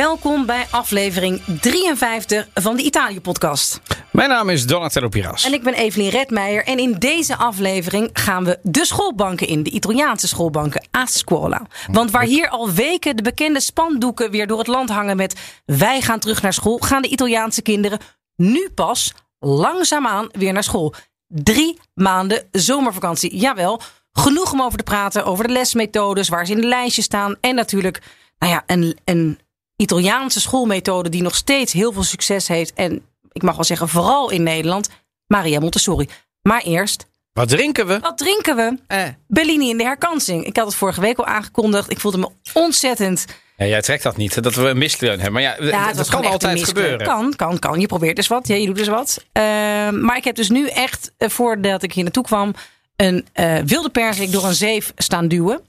Welkom bij aflevering 53 van de Italië-podcast. Mijn naam is Donatello Piras. En ik ben Evelien Redmeijer. En in deze aflevering gaan we de schoolbanken in, de Italiaanse schoolbanken, a scuola. Want waar hier al weken de bekende spandoeken weer door het land hangen met wij gaan terug naar school, gaan de Italiaanse kinderen nu pas langzaamaan weer naar school. Drie maanden zomervakantie. Jawel, genoeg om over te praten over de lesmethodes, waar ze in de lijstje staan. En natuurlijk, nou ja, een, een Italiaanse schoolmethode die nog steeds heel veel succes heeft. En ik mag wel zeggen, vooral in Nederland, Maria Montessori. Maar eerst, Wat drinken we? wat drinken we? Eh. Bellini in de herkansing. Ik had het vorige week al aangekondigd. Ik voelde me ontzettend. Ja, jij trekt dat niet, dat we een misleun hebben. Maar ja, dat kan altijd gebeuren. Kan, kan, kan. Je probeert dus wat. Ja, je doet dus wat. Ehm, maar ik heb dus nu echt, eh, voordat ik hier naartoe kwam, een eh, wilde perzik door een zeef staan duwen.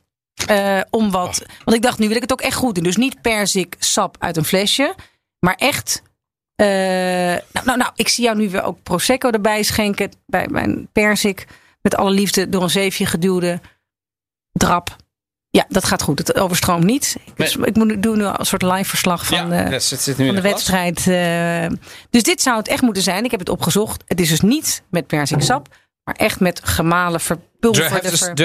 Eh, om wat. Want ik dacht, nu wil ik het ook echt goed doen. Dus niet perzik sap uit een flesje. Maar echt. eh, nou, nou, nou, ik zie jou nu weer ook Prosecco erbij schenken. Bij mijn perzik. Met alle liefde door een zeefje geduwde drap. Ja, dat gaat goed. Het overstroomt niet. Dus ik moet, nu- doe nu een soort live verslag van, ja, eh, dat zit, zit nu van de wedstrijd. dus dit zou het echt moeten zijn. Ik heb het opgezocht. Het is dus niet met persiksap. Maar echt met gemalen verpulverde... ver-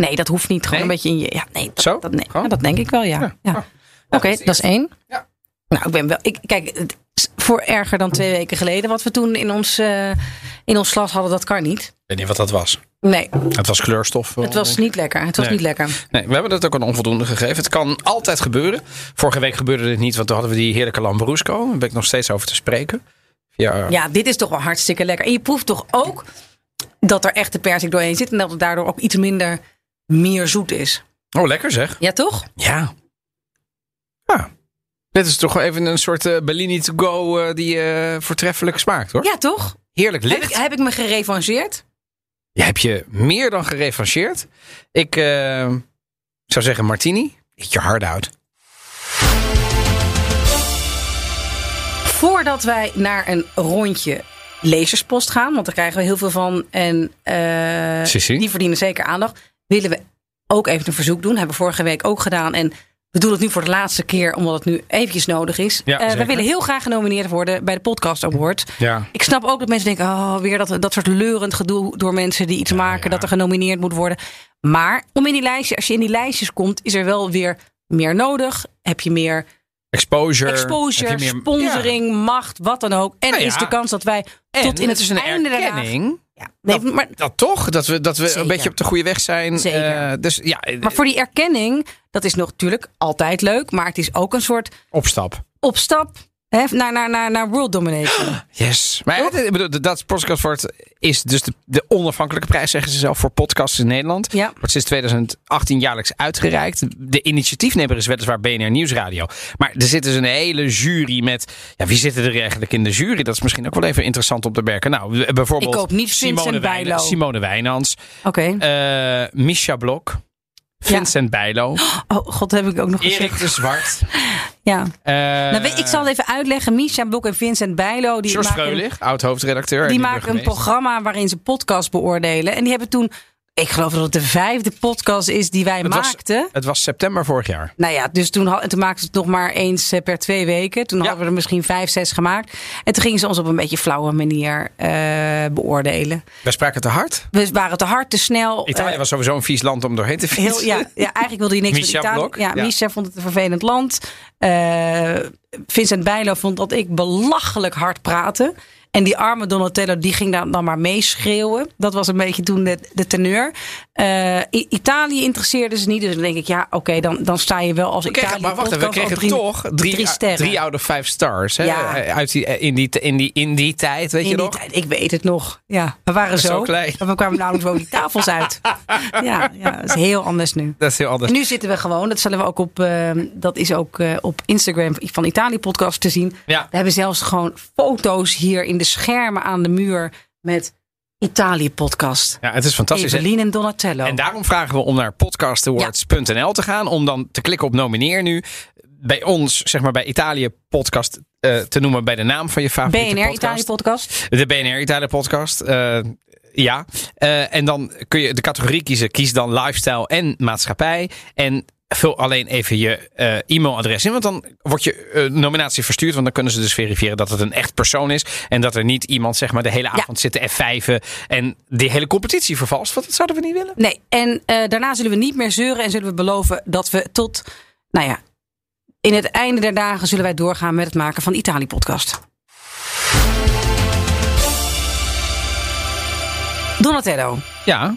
Nee, dat hoeft niet. Gewoon Nee? een beetje in je... Ja, nee, dat, Zo? Dat, nee, ja, dat denk ik wel, ja. Ja. ja. Oh. Oké, dat is dat is één. Ja. Nou, ik ben wel... Ik, kijk, het is voor erger dan twee weken geleden. Wat we toen in ons, eh, in ons glas hadden, dat kan niet. Ik weet niet wat dat was. Nee, Het was kleurstof. het was niet lekker. Het was Nee. niet lekker. Nee, we hebben het ook een onvoldoende gegeven. Het kan altijd gebeuren. Vorige week gebeurde dit niet, want toen hadden we die heerlijke Lambrusco. Daar ben ik nog steeds over te spreken. Ja, Ja, dit is toch wel hartstikke lekker. En je proeft toch ook dat er echte persik doorheen zit. En dat het daardoor ook iets minder meer zoet is. Oh, lekker zeg. Ja, toch? Ja. Ja. Dit is toch even een soort eh, Bellini to go eh, die eh, voortreffelijk smaakt hoor. Ja, toch? Heerlijk Heb licht. ik, heb ik me gerevancheerd? Je hebt je meer dan gerevancheerd. Ik zou zeggen Martini. Eet je hard uit. Voordat wij naar een rondje lezerspost gaan, want daar krijgen we heel veel van. En die verdienen zeker aandacht. Willen we ook even een verzoek doen. Hebben we vorige week ook gedaan. En we doen het nu voor de laatste keer, omdat het nu eventjes nodig is. Ja, Eh, we willen heel graag genomineerd worden bij de Podcast Award. Ja. Ik snap ook dat mensen denken, oh, weer dat, dat soort leurend gedoe door mensen die iets maken, dat er genomineerd moet worden. Maar om in die lijstjes, als je in die lijstjes komt, is er wel weer meer nodig. Heb je meer Exposure. meer- sponsoring, macht, wat dan ook. En Nou ja. is de kans dat wij tot in het, het is een einde erkenning. Ja, nee, dat, maar, dat toch? Dat we, dat we Zeker. een beetje op de goede weg zijn. Zeker. Eh, dus ja, eh, maar voor die erkenning, dat is nog natuurlijk altijd leuk. Maar het is ook een soort opstap. opstap hè, naar, naar, naar, naar world domination. Yes. Maar het- ik bedoel, dat Podcast wordt is dus de, de onafhankelijke prijs, zeggen ze zelf, voor podcasts in Nederland. Ja. Wordt sinds 2018 jaarlijks uitgereikt. De initiatiefnemer is weliswaar BNR Nieuwsradio. Maar er zit dus een hele jury met... Ja, wie zitten er eigenlijk in de jury? Dat is misschien ook wel even interessant om te merken. Nou, bijvoorbeeld... Ik hoop niet Simone Bijlo. Wijna- Simone Wijnands. Oké. eh Misha Blok. Vincent Bijlo. Oh god, heb ik ook nog gezegd. Erik de Zwart. Ja. eh, Nou, ik zal het even uitleggen. Misha Blok en Vincent Bijlo. Die George Freulich, oud-hoofdredacteur. die nu maken een programma waarin ze podcast beoordelen. En die hebben toen, ik geloof dat het de vijfde podcast is die wij Het was- maakten. Het was september vorig jaar. Nou ja, dus toen, had- toen maakten ze het nog maar eens eh, per twee weken. Toen Ja. hadden we er misschien vijf, zes gemaakt. En toen gingen ze ons op een beetje flauwe manier eh, beoordelen. Wij spraken te hard. We waren te hard, te snel. Italië was sowieso een vies land om doorheen te fietsen. Heel, ja, ja, eigenlijk wilde hij niks Misha met Italië. Blok, Ja, ja. Misha vond het een vervelend land. Eh, Vincent Bijlo vond dat ik belachelijk hard praatte. En die arme Donatello, die ging dan, dan maar meeschreeuwen. Dat was een beetje toen de, de teneur. Eh, Italië interesseerde ze niet. Dus dan denk ik, ja, oké, dan, dan sta je wel als kregen, Italië maar wacht, we kregen drie, toch drie, drie sterren. drie out of vijf stars. Hè? Ja. Uit die, in, die, in, die, in die tijd, weet je in nog? tijd. Ik weet het nog. Ja, we waren zo. zo klein. We kwamen namelijk zo die tafels uit. Ja, ja, dat is heel anders nu. Dat is heel anders. En nu zitten we gewoon, dat zullen we ook op, eh, dat is ook eh, op Instagram van Italië Podcast te zien. Ja. We hebben zelfs gewoon foto's hier in de schermen aan de muur met Italië Podcast. Ja, het is fantastisch. Evelien en Donatello. En daarom vragen we om naar podcastawards.nl te gaan. Om dan te klikken op nomineer nu. Bij ons, zeg maar bij Italië podcast eh, te noemen bij de naam van je favoriete BNR podcast. Italië Podcast. De BNR Italië podcast. eh, ja. Eh, en dan kun je de categorie kiezen. Kies dan lifestyle en maatschappij. En vul alleen even je eh, e-mailadres in. Want dan wordt je eh, nominatie verstuurd. Want dan kunnen ze dus verifiëren dat het een echt persoon is. En dat er niet iemand zeg maar de hele avond zit te F5'en. En die hele competitie vervalst. Want dat zouden we niet willen. Nee, en eh, daarna zullen we niet meer zeuren. En zullen we beloven dat we tot, nou ja, in het einde der dagen zullen wij doorgaan met het maken van Italië-podcast. Donatello, Ja,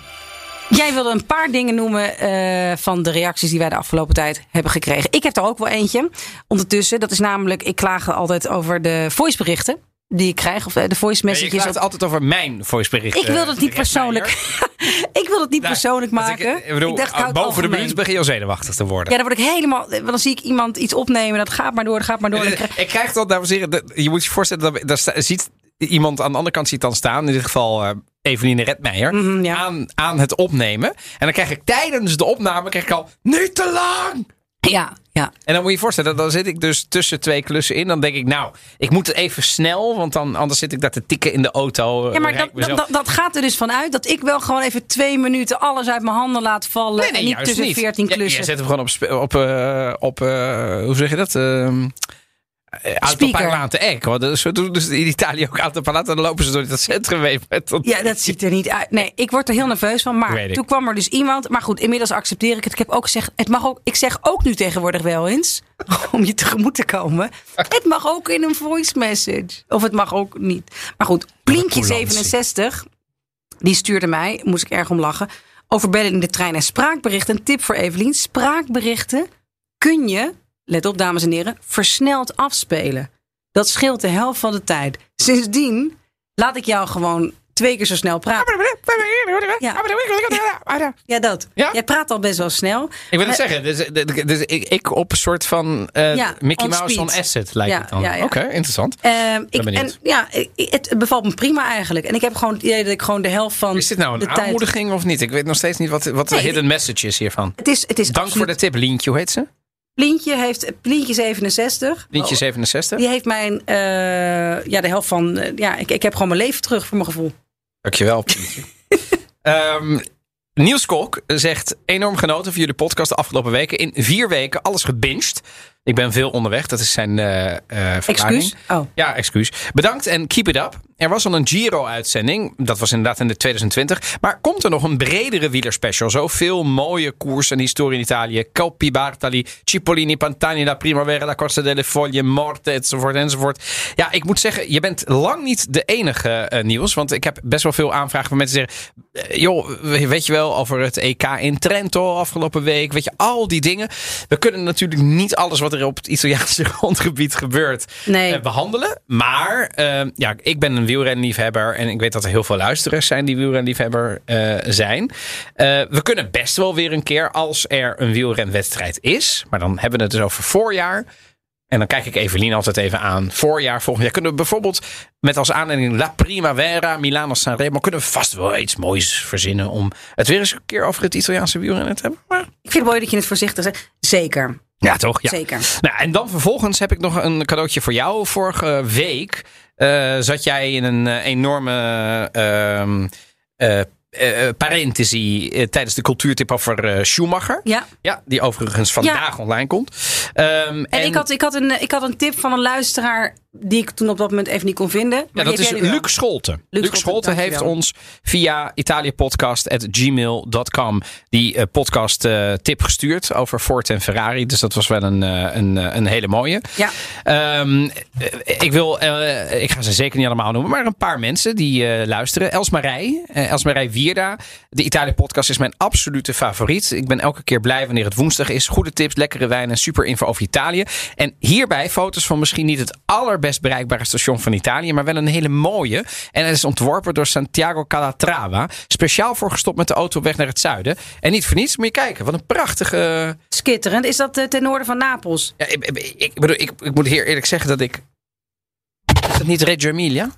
jij wilde een paar dingen noemen eh, van de reacties die wij de afgelopen tijd hebben gekregen. Ik heb er ook wel eentje ondertussen. Dat is namelijk, ik klaag altijd over de voiceberichten die ik krijg. Of eh, de voice messages. klaagt op- altijd over mijn voicebericht. ik wil dat niet persoonlijk. ik wil het niet persoonlijk maken. Ik, bedoel, dacht, ik het boven de minuut begin je al zenuwachtig te worden. Ja, dan word ik helemaal. Want dan zie ik iemand iets opnemen. Dat gaat maar door, dat gaat maar door. Krijg- Ik krijg dat, dames en heren, dat- je moet je voorstellen, dat, sta- ziet iemand aan de andere kant ziet dan staan, in dit geval eh Eveline Redmeijer, Mhm, ja. aan, aan het opnemen. En dan krijg ik tijdens de opname krijg ik al, niet te lang! Ja, ja. En dan moet je je voorstellen, dan zit ik dus tussen twee klussen in. Dan denk ik, nou, ik moet het even snel, want dan, anders zit ik daar te tikken in de auto. Ja, maar dat, dat, gaat er dus vanuit dat ik wel gewoon even twee minuten alles uit mijn handen laat vallen. Nee, nee, en niet tussen veertien Ja, klussen. Je zet hem gewoon op, op, eh, op eh, hoe zeg je dat? Ehm Auto Speaker. parlate. Want dus, dus in Italië ook auto parlate. Dan lopen ze door dat centrum dat- Ja, dat ziet er niet uit. Nee, ik word er heel nerveus van. Maar toen kwam er dus iemand. Maar goed, inmiddels accepteer ik het. Ik heb ook gezegd, het mag ook. Ik zeg ook nu tegenwoordig wel eens. Om je tegemoet te komen. Het mag ook in een voice message. Of het mag ook niet. Maar goed, Plinkje67. Die stuurde mij, moest ik erg om lachen. Over bellen in de trein en spraakberichten. Een tip voor Evelien. Spraakberichten kun je, let op dames en heren, versneld afspelen. Dat scheelt de helft van de tijd. Sindsdien laat ik jou gewoon twee keer zo snel praten. Ja, dat. Ja? Jij praat al best wel snel. Ik wil het Eh, zeggen, dus, dus, dus ik, ik op een soort van eh, Ja, Mickey on Mouse on asset lijkt Ja, het dan. ja. Oké, interessant. Ehm, ik, en ja, het bevalt me prima eigenlijk. En ik heb gewoon het idee dat ik gewoon de helft van Is dit nou een tijd... aanmoediging of niet? Ik weet nog steeds niet wat, wat de hidden message is hiervan. Het is, het is Dank voor de tip, Lientje. Hoe heet ze? Plientje heeft Plientje 67. Lientje Oh, 67. Die heeft mijn, eh, ja, de helft van, eh, ja, ik, ik heb gewoon mijn leven terug voor mijn gevoel. Dankjewel, Lientje. Ehm Niels Kolk zegt enorm genoten van jullie podcast de afgelopen weken. In vier weken alles gebinged. Ik ben veel onderweg. Dat is zijn verklaring. Excuus? Oh. Ja, excuus. Bedankt en keep it up. Er was al een Giro-uitzending. Dat was inderdaad in de 2020. Maar komt er nog een bredere wielerspecial? Zoveel mooie koers en historie in Italië. Coppi Bartali, Cipollini, Pantani, La Primavera, La Corsa delle Foglie, Morte, enzovoort, enzovoort. Ja, ik moet zeggen, je bent lang niet de enige eh, nieuws. Want ik heb best wel veel aanvragen van mensen die zeggen... joh, weet je wel, over het EK in Trento afgelopen week. Weet je, al die dingen. We kunnen natuurlijk niet alles wat er op het Italiaanse grondgebied gebeurt Nee. eh, behandelen. Maar eh, ja, ik ben een wielrenliefhebber en ik weet dat er heel veel luisteraars zijn die wielrenliefhebber eh, zijn. Eh, we kunnen best wel weer een keer als er een wielrenwedstrijd is, maar dan hebben we het dus over voorjaar. En dan kijk ik Evelien altijd even aan. Voorjaar, volgend jaar. Kunnen we bijvoorbeeld met als aanleiding La Primavera, Milano Sanremo. Kunnen we vast wel iets moois verzinnen om het weer eens een keer over het Italiaanse wielrennen te hebben. Maar, Ik vind het mooi dat je het voorzichtig zegt. Zeker, ja, toch? Ja. zeker. Nou, en dan vervolgens heb ik nog een cadeautje voor jou. Vorige week eh, zat jij in een eh, enorme eh, eh, parenthesie eh, tijdens de cultuurtip over eh, Schumacher. Ja. Ja, die overigens vandaag online komt. Ehm, En, ik, had, ik, had een, ik had een tip van een luisteraar die ik toen op dat moment even niet kon vinden. Ja, dat is. Luc Scholten. Luc, Scholten, Scholten heeft ons via italiapodcast.gmail.com die eh, podcast eh, tip gestuurd over Ford en Ferrari. Dus dat was wel een, eh, een, een hele mooie. Ja. Ehm, eh, ik wil, ik ga ze zeker niet allemaal noemen, maar een paar mensen die luisteren. Elsmarij, Elsmarij Wierda. De Italië-podcast is mijn absolute favoriet. Ik ben elke keer blij wanneer het woensdag is. Goede tips, lekkere wijn en super info over Italië. En hierbij foto's van misschien niet het allerbest bereikbare station van Italië, maar wel een hele mooie. En het is ontworpen door Santiago Calatrava. Speciaal voor gestopt met de auto op weg naar het zuiden. En niet voor niets, moet je kijken. Wat een prachtige... Skitterend. Is dat eh, ten noorden van Napels? Ja, ik, ik, ik bedoel, ik, ik moet hier eerlijk zeggen dat ik... Is dat niet Reggio Emilia?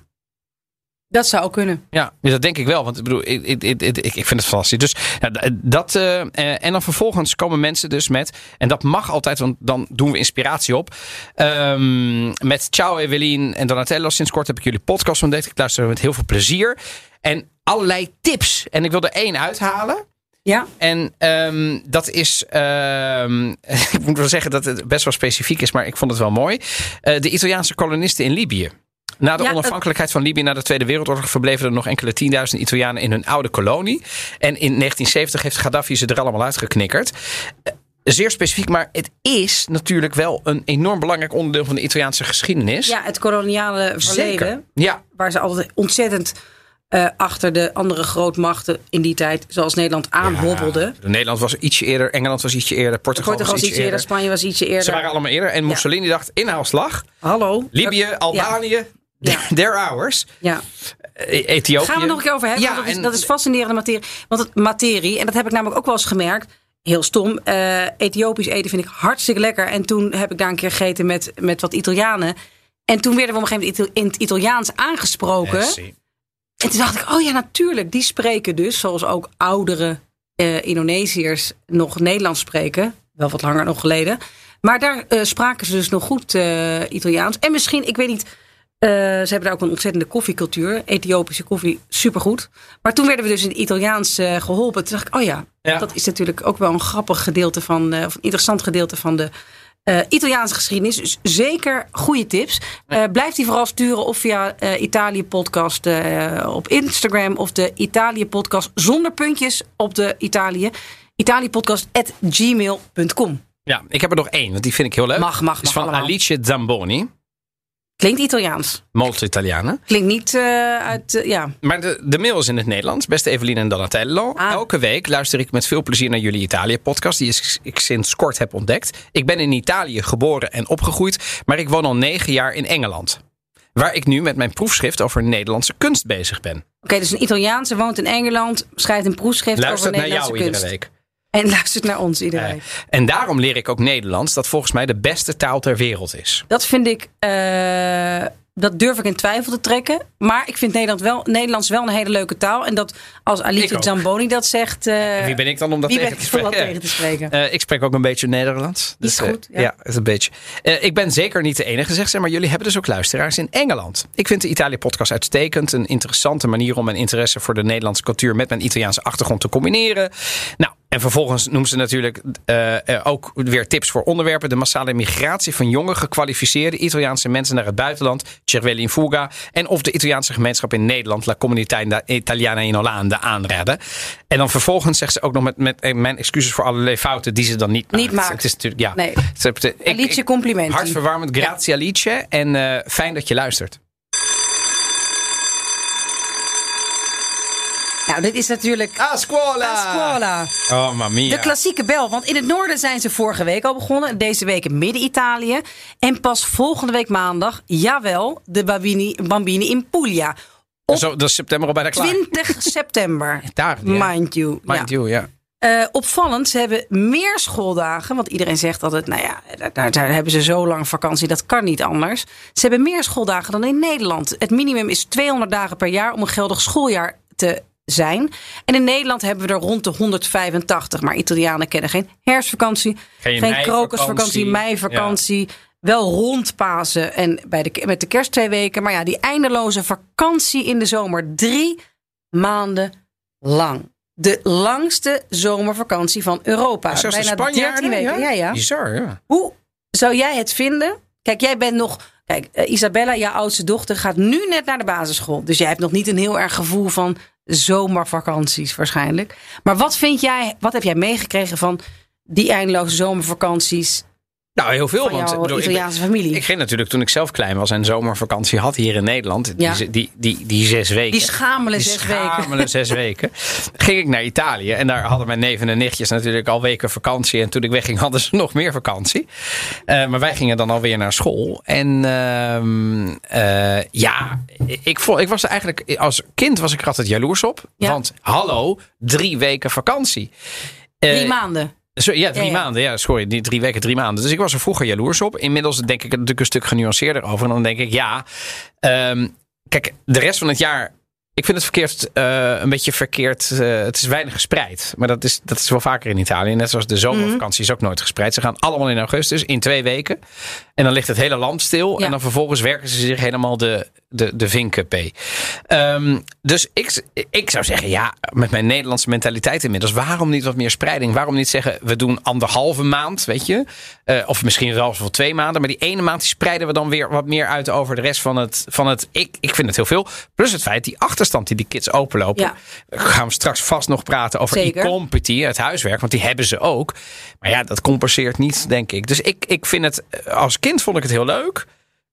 Dat zou ook kunnen. Ja, dus dat denk ik wel. Want ik bedoel, ik, ik, ik, ik vind het fantastisch. Dus ja, dat. eh, eh, en dan vervolgens komen mensen dus met. En dat mag altijd, want dan doen we inspiratie op. ehm, met Ciao Evelien en Donatello. Sinds kort heb ik jullie podcast ontdekt. Ik luister met heel veel plezier. En allerlei tips. En ik wil er één uithalen. Ja, En ehm, dat is, ehm, ik moet wel zeggen dat het best wel specifiek is, maar ik vond het wel mooi. Eh, de Italiaanse kolonisten in Libië. Na de Ja, onafhankelijkheid van Libië na de Tweede Wereldoorlog verbleven er nog enkele tienduizend Italianen in hun oude kolonie. En in 1970 heeft Gaddafi ze er allemaal uitgeknikkerd. Eh, Zeer specifiek, maar het is natuurlijk wel een enorm belangrijk onderdeel van de Italiaanse geschiedenis. ja het koloniale verleden. Zeker. Ja, Waar ze altijd ontzettend eh, achter de andere grootmachten in die tijd, zoals Nederland, aanhobbelden. Ja, Nederland was ietsje eerder, Engeland was ietsje eerder, Portugal, Portugal was was ietsje iets eerder. Spanje was ietsje eerder. Ze waren allemaal eerder. En Mussolini dacht, inhaalslag. Hallo. Libië, Albanië, Ja. They're ours. Ja. E- Ethiopië. Gaan we nog een keer over hebben? Ja, dat, is, en- dat is fascinerende materie. Want het materie, en dat heb ik namelijk ook wel eens gemerkt. Heel stom. eh, Ethiopisch eten vind ik hartstikke lekker. En toen heb ik daar een keer gegeten met, met wat Italianen. En toen werden we op een gegeven moment in het Italiaans aangesproken. En toen dacht ik, oh ja, natuurlijk. Die spreken dus, zoals ook oudere eh, Indonesiërs nog Nederlands spreken. Wel wat langer nog geleden. Maar daar eh, spraken ze dus nog goed Italiaans. En misschien, ik weet niet. Eh, ze hebben daar ook een ontzettende koffiecultuur. Ethiopische koffie, supergoed. Maar toen werden we dus in het Italiaans eh, geholpen. Toen dacht ik, oh ja, Ja. dat is natuurlijk ook wel een grappig gedeelte van, eh, of een interessant gedeelte van de Italiaanse geschiedenis. Dus zeker goede tips. Blijf die vooral sturen of via Italië Podcast op Instagram of de Italië Podcast zonder puntjes op de Italië. Italiëpodcast.gmail.com. Ja, ik heb er nog één, want die vind ik heel leuk. Mag, mag, is mag van allemaal. Alice Zamboni. Klinkt Italiaans. Molto Italiane. Klinkt niet eh, uit, eh, ja. Maar de, de mail is in het Nederlands. Beste Evelien en Donatello. Ah. Elke week luister ik met veel plezier naar jullie Italië-podcast. Die is- ik sinds kort heb ontdekt. Ik ben in Italië geboren en opgegroeid. Maar ik woon al negen jaar in Engeland. Waar ik nu met mijn proefschrift over Nederlandse kunst bezig ben. Oké, dus een Italiaanse woont in Engeland, schrijft een proefschrift over naar Nederlandse jou kunst. iedere week. En luistert naar ons iedere Eh, en daarom leer ik ook Nederlands. Dat volgens mij de beste taal ter wereld is. Dat vind ik, eh, dat durf ik in twijfel te trekken. Maar ik vind Nederland wel, Nederlands wel een hele leuke taal. En dat als Alice. Zamboni dat zegt. eh, Wie ben ik dan om dat tegen te dat spreken? tegen te spreken? Ik spreek ook een beetje Nederlands. Is eh, goed, ja. ja, is een beetje. Ik ben zeker niet de enige, zegt ze, maar jullie hebben dus ook luisteraars in Engeland. Ik vind de Italië-podcast uitstekend. Een interessante manier om mijn interesse voor de Nederlandse cultuur met mijn Italiaanse achtergrond te combineren. Nou, en vervolgens noemt ze natuurlijk eh, eh, ook weer tips voor onderwerpen. De massale migratie van jonge, gekwalificeerde Italiaanse mensen naar het buitenland. Cervelli in fuga. En of de Italiaanse gemeenschap in Nederland, La Comunità Italiana in Hollande, aanraden. En dan vervolgens zegt ze ook nog met, met eh, mijn excuses voor allerlei fouten die ze dan niet maakt. Niet maakt. Het is natuurlijk, ja. Nee. Ik- Alice, complimenten. Hartverwarmend, grazie Alice. En fijn dat je luistert. Nou, dit is natuurlijk. Ah, scuola! A scuola. Oh, mamma mia. De klassieke bel. Want in het noorden zijn ze vorige week al begonnen. Deze week in Midden-Italië. En pas volgende week maandag, jawel, de Bambini, Bambini in Puglia. Op Zo, dat is september al bijna klaar. 20 september. Daar, ja. Mind you. Mind ja. you, ja. Eh, opvallend, ze hebben meer schooldagen. Want iedereen zegt altijd, nou ja, daar, daar, daar hebben ze zo lang vakantie. Dat kan niet anders. Ze hebben meer schooldagen dan in Nederland. Het minimum is 200 dagen per jaar om een geldig schooljaar te zijn. En in Nederland hebben we er rond de 185. Maar Italianen kennen geen herfstvakantie, Geen geen, meivakantie. krokusvakantie, meivakantie. Wel rond Pasen en bij de, met de kerst twee weken. Maar ja, die eindeloze vakantie in de zomer. Drie maanden lang. De langste zomervakantie van Europa. Zelfs de Bijna Spanjaarden, 13 weken. Ja, ja. Bizar, ja. Hoe zou jij het vinden? Kijk, jij bent nog. Kijk, eh, Isabella, jouw oudste dochter, gaat nu net naar de basisschool. Dus jij hebt nog niet een heel erg gevoel van zomervakanties waarschijnlijk. Maar wat vind jij, wat heb jij meegekregen van die eindeloze zomervakanties Nou, heel veel. want ik bedoel, ik- Italiaanse familie? Ik ging natuurlijk toen ik zelf klein was en zomervakantie had hier in Nederland. Ja. Die, die, die, die zes weken. die schamele Die zes weken. schamele zes weken. Ging ik naar Italië. En daar hadden mijn neven en nichtjes natuurlijk al weken vakantie. En toen ik wegging hadden ze nog meer vakantie. Eh, maar wij gingen dan alweer naar school. En ehm, eh, ja, ik, vond, ik was er eigenlijk... Als kind was ik er altijd jaloers op. Ja. Want hallo, drie weken vakantie. Eh, Drie maanden. Zo, ja, drie Ja, ja. maanden. Ja, sorry, die drie weken, drie maanden. Dus ik was er vroeger jaloers op. Inmiddels denk ik er natuurlijk een stuk genuanceerder over. En dan denk ik, ja, ehm, kijk, de rest van het jaar. Ik vind het verkeerd, eh, een beetje verkeerd. eh, het is weinig gespreid. Maar dat is, dat is wel vaker in Italië. Net zoals de zomervakantie is ook nooit gespreid. Ze gaan allemaal in augustus, in twee weken. En dan ligt het hele land stil. Ja. En dan vervolgens werken ze zich helemaal de, de, de vinken P. Ehm, dus ik, ik zou zeggen, ja, met mijn Nederlandse mentaliteit inmiddels, waarom niet wat meer spreiding? Waarom niet zeggen, we doen anderhalve maand, weet je? Eh, of misschien zelfs wel twee maanden. Maar die ene maand die spreiden we dan weer wat meer uit over de rest van het. Van het ik, ik vind het heel veel. Plus het feit, die achterstand die die kids openlopen. Ja. Gaan we straks vast nog praten over Zeker. e-compety, het huiswerk. Want die hebben ze ook. Maar ja, dat compenseert niet, denk ik. Dus ik, ik vind het, als kind vond ik het heel leuk.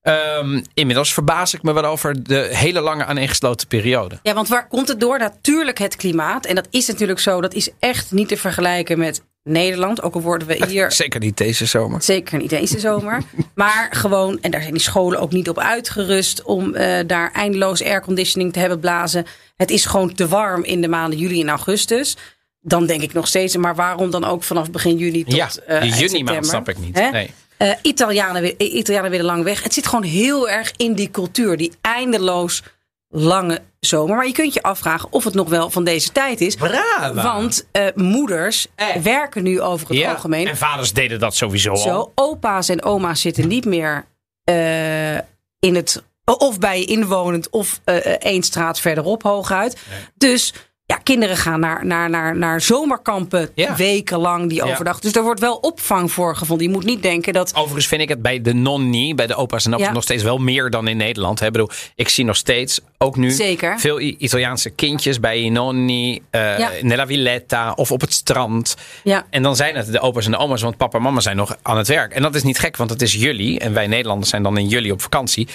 Ehm, inmiddels verbaas ik me wel over de hele lange aaneengesloten periode. Ja, want waar komt het door? Natuurlijk het klimaat. En dat is natuurlijk zo. Dat is echt niet te vergelijken met Nederland. Ook al worden we hier Zeker niet deze zomer. Zeker niet deze zomer. Maar gewoon, en daar zijn die scholen ook niet op uitgerust om eh, daar eindeloos airconditioning te hebben blazen. Het is gewoon te warm in de maanden juli en augustus. Dan denk ik nog steeds, maar waarom dan ook vanaf begin juni tot Ja, eh, die juni maand snap ik niet. Hè? Nee. Eh, Italianen, wi- Italianen willen lang weg. Het zit gewoon heel erg in die cultuur, die eindeloos lange zomer. Maar je kunt je afvragen of het nog wel van deze tijd is. Brava. Want eh, moeders Eh. werken nu over het Ja, algemeen En vaders deden dat sowieso al. zo. Opa's en oma's zitten niet meer eh, in het. Of bij je inwonend of eh, één straat verderop hooguit. Dus ja, kinderen gaan naar, naar, naar, naar zomerkampen Ja. wekenlang die Ja. overdag. Dus er wordt wel opvang voor gevonden. Je moet niet denken dat. Overigens vind ik het bij de nonni, bij de opa's en opa's, Ja. nog steeds wel meer dan in Nederland. hè. Ik bedoel, ik zie nog steeds, ook nu, Zeker. veel I- Italiaanse kindjes bij nonni, Ja. nella villetta of op het strand. Ja, En dan zijn het de opa's en de oma's, want papa en mama zijn nog aan het werk. En dat is niet gek, want het is juli. En wij Nederlanders zijn dan in juli op vakantie.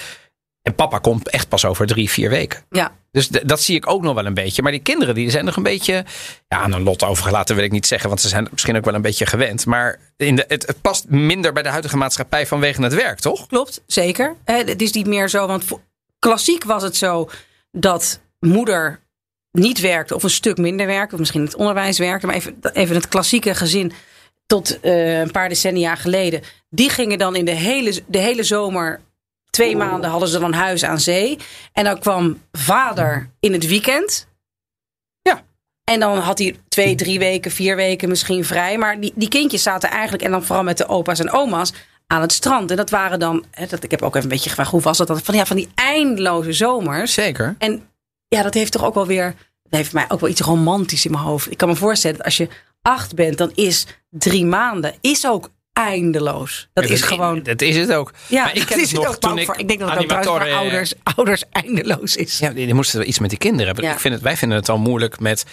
En papa komt echt pas over drie, vier weken. ja. Dus dat zie ik ook nog wel een beetje. Maar die kinderen die zijn nog een beetje ja, aan een lot overgelaten, wil ik niet zeggen. Want ze zijn misschien ook wel een beetje gewend. Maar in de, het, het past minder bij de huidige maatschappij vanwege het werk, toch? Klopt, zeker. Het is niet meer zo, want klassiek was het zo dat moeder niet werkte of een stuk minder werkte, of misschien het onderwijs werkte, maar even, even het klassieke gezin tot eh, een paar decennia geleden. Die gingen dan in de hele, de hele zomer, twee maanden hadden ze dan huis aan zee. En dan kwam vader in het weekend. Ja. En dan had hij twee, drie weken, vier weken misschien vrij. Maar die, die kindjes zaten eigenlijk, en dan vooral met de opa's en oma's, aan het strand. En dat waren dan, hè, dat, ik heb ook even een beetje gevraagd, hoe was dat? dan? Van, ja, van die eindeloze zomers. Zeker. En ja, dat heeft toch ook wel weer, dat heeft mij ook wel iets romantisch in mijn hoofd. Ik kan me voorstellen dat als je acht bent, dan is drie maanden is ook eindeloos. Dat is gewoon. Dat is het ook. Ja, maar ik dat is het nog ook. toen ik voor- ik denk dat het ook trouwens voor ouders, ouders eindeloos is. Ja, die, die moesten wel iets met die kinderen hebben. Ja. Ik vind het, wij vinden het al moeilijk met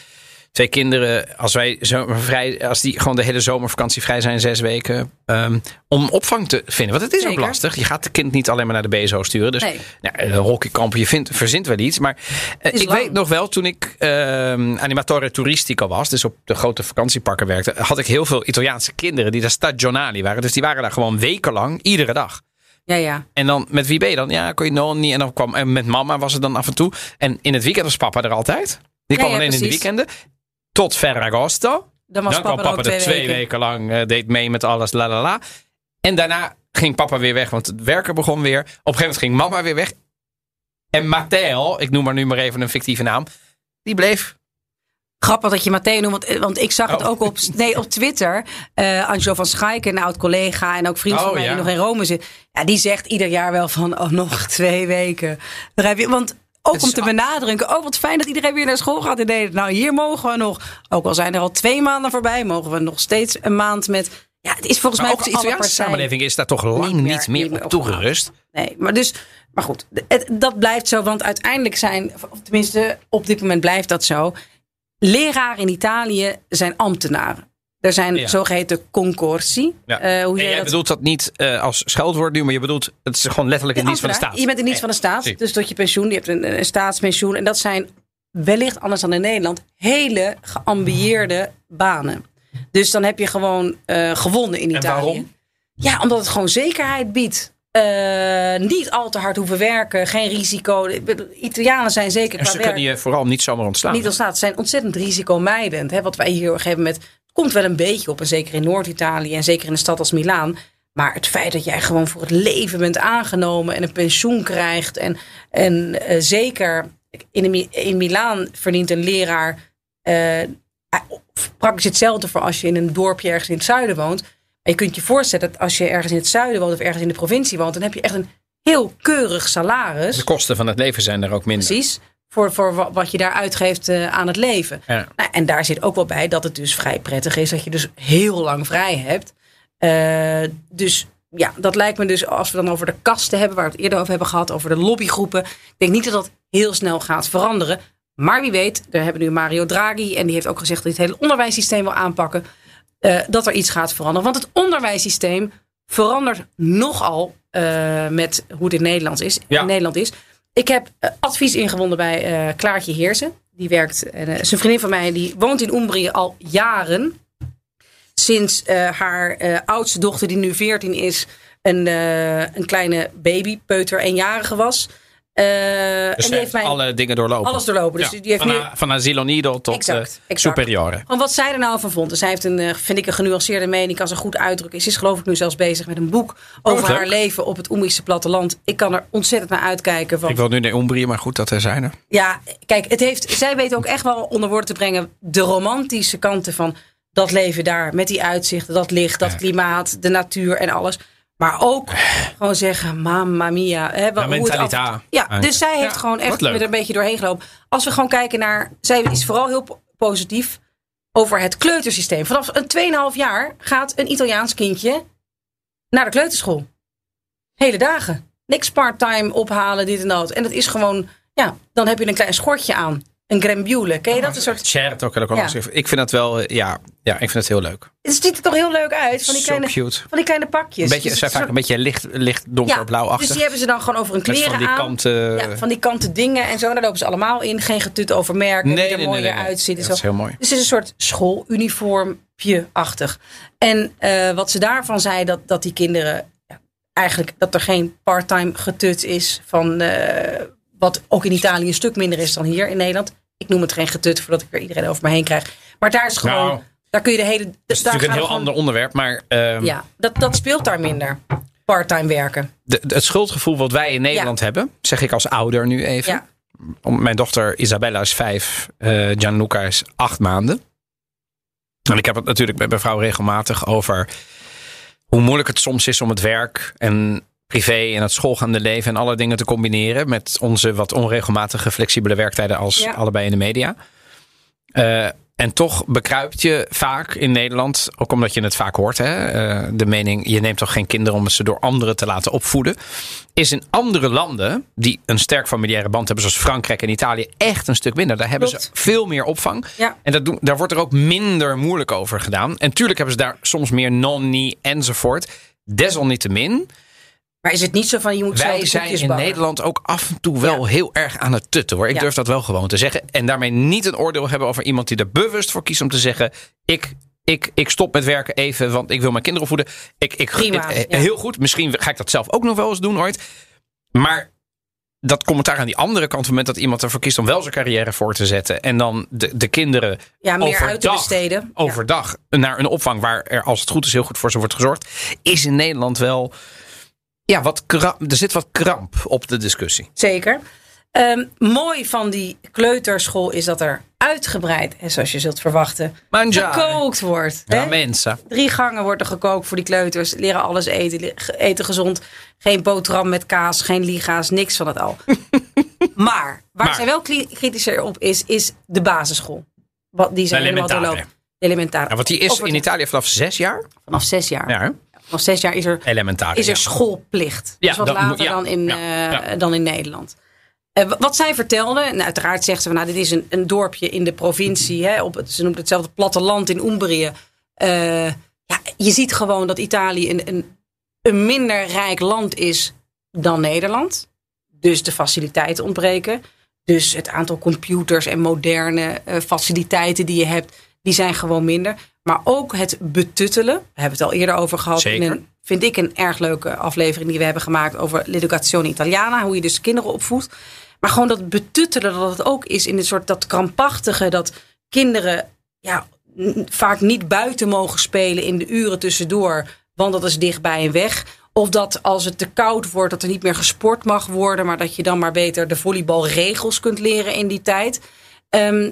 twee kinderen. Als wij zomervrij, als die gewoon de hele zomervakantie vrij zijn, zes weken. ehm, om opvang te vinden. Want het is ook lastig. Je gaat de kind niet alleen maar naar de BSO sturen. Dus Nee. nou, een hockeykamp, je vindt, verzint wel iets. Maar eh, ik lang. weet nog wel, toen ik ehm animatore toeristico was, dus op de grote vakantieparken werkte, had ik heel veel Italiaanse kinderen die daar stagionali waren. Dus die waren daar gewoon wekenlang, iedere dag. Ja, ja. En dan met wie ben je dan? Ja, kon je nog niet. En dan kwam en met mama was het dan af en toe. En in het weekend was papa er altijd. Die kwam ja, alleen in de weekenden. Tot Ferragosto. Dan was dan kwam papa, papa er twee weken, lang. eh, deed mee met alles. La la la. En daarna ging papa weer weg, want het werken begon weer. Op een gegeven moment ging mama weer weg. En Matteo, ik noem maar nu maar even een fictieve naam. Die bleef. Grappig dat je Matteo noemt, want, want ik zag het Oh. ook op, nee, op Twitter. Eh Angelo van Schaik, een oud collega en ook vriend van Oh, mij ja. die nog in Rome zit. Ja, die zegt ieder jaar wel van, oh, nog twee weken. Daar heb je, want ook om te benadrukken, oh wat fijn dat iedereen weer naar school gaat in Nederland. Nou, hier mogen we nog, ook al zijn er al twee maanden voorbij, mogen we nog steeds een maand met... Ja, het is volgens Maar mij ook de voor alle Italiaanse samenleving is daar toch lang Niet meer- meer, niet meer op op toegerust. Nee, maar dus, maar goed, het- dat blijft zo, want uiteindelijk zijn, of tenminste op dit moment blijft dat zo. Leraren in Italië zijn ambtenaren. Er zijn Ja. zogeheten concorsi. Ja. Eh, hoe en jij dat? bedoelt dat niet eh, als scheldwoord nu, maar je bedoelt het is gewoon letterlijk in dienst van de staat. Je bent in dienst van de staat, dus tot je pensioen. Je hebt een, een staatspensioen. En dat zijn wellicht anders dan in Nederland hele geambieerde banen. Dus dan heb je gewoon eh, gewonnen in En Italië. waarom? Ja, omdat het gewoon zekerheid biedt. Niet al te hard hoeven werken, geen risico. Italianen zijn zeker En ze werk kunnen je vooral niet zomaar ontslaan. niet ontstaan. Ze zijn ontzettend risicomijdend. Hè? Wat wij hier gegeven moment... komt wel een beetje op. En zeker in Noord-Italië en zeker in een stad als Milaan. Maar het feit dat jij gewoon voor het leven bent aangenomen... en een pensioen krijgt. En, en eh, zeker in, Mi- in Milaan verdient een leraar... eh, praktisch hetzelfde voor als je in een dorpje ergens in het zuiden woont. Je kunt je voorstellen dat als je ergens in het zuiden woont... of ergens in de provincie woont... dan heb je echt een heel keurig salaris. De kosten van het leven zijn er ook minder. Precies. Voor, voor wa- wat je daar uitgeeft eh, aan het leven. Ja. Nou, en daar zit ook wel bij dat het dus vrij prettig is dat je dus heel lang vrij hebt. Eh, dus ja, dat lijkt me dus als we dan over de kasten hebben, waar we het eerder over hebben gehad, over de lobbygroepen. Ik denk niet dat dat heel snel gaat veranderen. Maar wie weet, daar hebben we nu Mario Draghi en die heeft ook gezegd dat hij het hele onderwijssysteem wil aanpakken. eh, dat er iets gaat veranderen. Want het onderwijssysteem verandert nogal eh, met hoe het in Nederland is. Ja. In Nederland is. Ik heb eh, advies ingewonnen bij eh, Klaartje Heersen. Die werkt, eh, is een vriendin van mij, die woont in Umbrië al jaren. Sinds eh, haar eh, oudste dochter, die nu 14 is, een, eh, een kleine baby, peuter, eenjarige was. Eh, Dus en die heeft mij alle dingen doorlopen. alles doorlopen. Dus Ja. die heeft van, nu a- van asilo nido tot Exact, eh, exact. superiore. van wat zij er nou van vond. Dus zij heeft een, eh, vind ik, een genuanceerde mening. Kan ze goed uitdrukken. Ze is geloof ik nu zelfs bezig met een boek over leuk. haar leven op het Oemische platteland. Ik kan er ontzettend naar uitkijken. Van, Ik wil nu naar Umbrië, maar goed dat er zijn. er. Ja, kijk, het heeft, zij weet ook echt wel onder woorden te brengen de romantische kanten van dat leven daar. Met die uitzichten, dat licht, dat klimaat, de natuur en alles. Maar ook gewoon zeggen, mamma mia. Hè, wat- hoe het af- mentaliteit. Ja, dus zij heeft Ja, gewoon echt met een beetje doorheen gelopen. Als we gewoon kijken naar, zij is vooral heel po- positief over het kleutersysteem. Vanaf een 2,5 jaar gaat een Italiaans kindje naar de kleuterschool. Hele dagen. Niks part-time ophalen, dit en dat. En dat is gewoon, ja, dan heb je een klein schortje aan. Een grembiule. Ken je dat? Een soort, Share ook. ook Ja. Ik vind dat wel, eh, ja, ja, ik vind het heel leuk. het ziet er toch heel leuk uit. Van die kleine, cute. van die kleine pakjes. Een beetje, Dus zijn vaak een beetje licht, licht soort- donkerblauwachtig. Dus die hebben ze dan gewoon over een kleren van die aan. kanten. Ja, van die kanten dingen en zo. Daar lopen ze allemaal in. Geen getut over merken. nee, die er nee, mooier nee, uitziet. Dat is heel mooi. Dus het is een soort schooluniformpje-achtig. En eh, wat ze daarvan zei, dat, dat die kinderen ja, eigenlijk dat er geen part-time getut is van eh, wat ook in Italië een stuk minder is dan hier in Nederland. Ik noem het geen getut voordat ik er iedereen over me heen krijg. Maar daar is gewoon, Nou, daar kun je de hele. Dat is natuurlijk een heel gewoon- ander onderwerp. Maar ehm, Ja, dat, dat speelt daar minder. Part-time werken. de- het schuldgevoel wat wij in Nederland hebben, zeg ik als ouder nu even. Ja. Om- Mijn dochter Isabella is vijf, eh Gianluca is acht maanden. En ik heb het natuurlijk met mijn vrouw regelmatig over hoe moeilijk het soms is om het werk en privé en het schoolgaande leven en alle dingen te combineren met onze wat onregelmatige flexibele werktijden als Ja. allebei in de media. Eh, en toch bekruipt je vaak in Nederland, ook omdat je het vaak hoort, hè, eh, de mening: je neemt toch geen kinderen om ze door anderen te laten opvoeden. Is in andere landen die een sterk familiaire band hebben, zoals Frankrijk en Italië, echt een stuk minder. Daar hebben Klopt. ze veel meer opvang. Ja. En dat doen, daar wordt er ook minder moeilijk over gedaan. En tuurlijk hebben ze daar soms meer nonni enzovoort. Desalniettemin, Maar is het niet zo van je moet wij zijn in bakken? Nederland ook af en toe wel heel erg aan het tutten hoor. Ik Ja. durf dat wel gewoon te zeggen. En daarmee niet een oordeel hebben over iemand die er bewust voor kiest om te zeggen: ik, ik, ik stop met werken even, want ik wil mijn kinderen voeden. Ik, ik, Prima, eh, ja. Heel goed. Misschien ga ik dat zelf ook nog wel eens doen ooit. Maar dat commentaar aan die andere kant, op het moment dat iemand ervoor kiest om wel zijn carrière voor te zetten. En dan de, de kinderen Ja, meer uit te overdag, besteden. Ja. overdag naar een opvang waar er, als het goed is, heel goed voor ze wordt gezorgd. Is in Nederland wel. Ja, wat kramp, er zit wat kramp op de discussie. Zeker. Ehm, mooi van die kleuterschool is dat er uitgebreid, en zoals je zult verwachten, Mangiare. gekookt wordt. Ja, hè? mensen. Drie gangen wordt er gekookt voor die kleuters. Leren alles eten. Eten gezond. Geen boterham met kaas. Geen liga's. Niks van het al. maar waar Maar. zij wel kritischer op is, is de basisschool. Wat, die zijn helemaal Elementare. doorlopen. Elementaire. Ja, want die is in Italië vanaf zes jaar. Vanaf zes jaar. Ja, Vanaf zes jaar is er elementair. is er ja. schoolplicht. Ja, dus wat dat later dan, in, eh, dan in Nederland. Eh, wat zij vertelde, en uiteraard zegt ze van nou, dit is een, een dorpje in de provincie, hè, op het, ze noemt hetzelfde platteland in Umbrië. Eh, ja, je ziet gewoon dat Italië een, een, een minder rijk land is dan Nederland. Dus de faciliteiten ontbreken. Dus het aantal computers en moderne faciliteiten die je hebt, die zijn gewoon minder. Maar ook het betuttelen. We hebben het al eerder over gehad. Zeker. In een, vind ik een erg leuke aflevering die we hebben gemaakt over l'educazione italiana. Hoe je dus kinderen opvoedt. Maar gewoon dat betuttelen dat het ook is in een soort dat krampachtige. Dat kinderen ja, vaak niet buiten mogen spelen in de uren tussendoor. Want dat is dichtbij een weg. Of dat als het te koud wordt, dat er niet meer gesport mag worden. Maar dat je dan maar beter de volleybalregels kunt leren in die tijd. Ehm,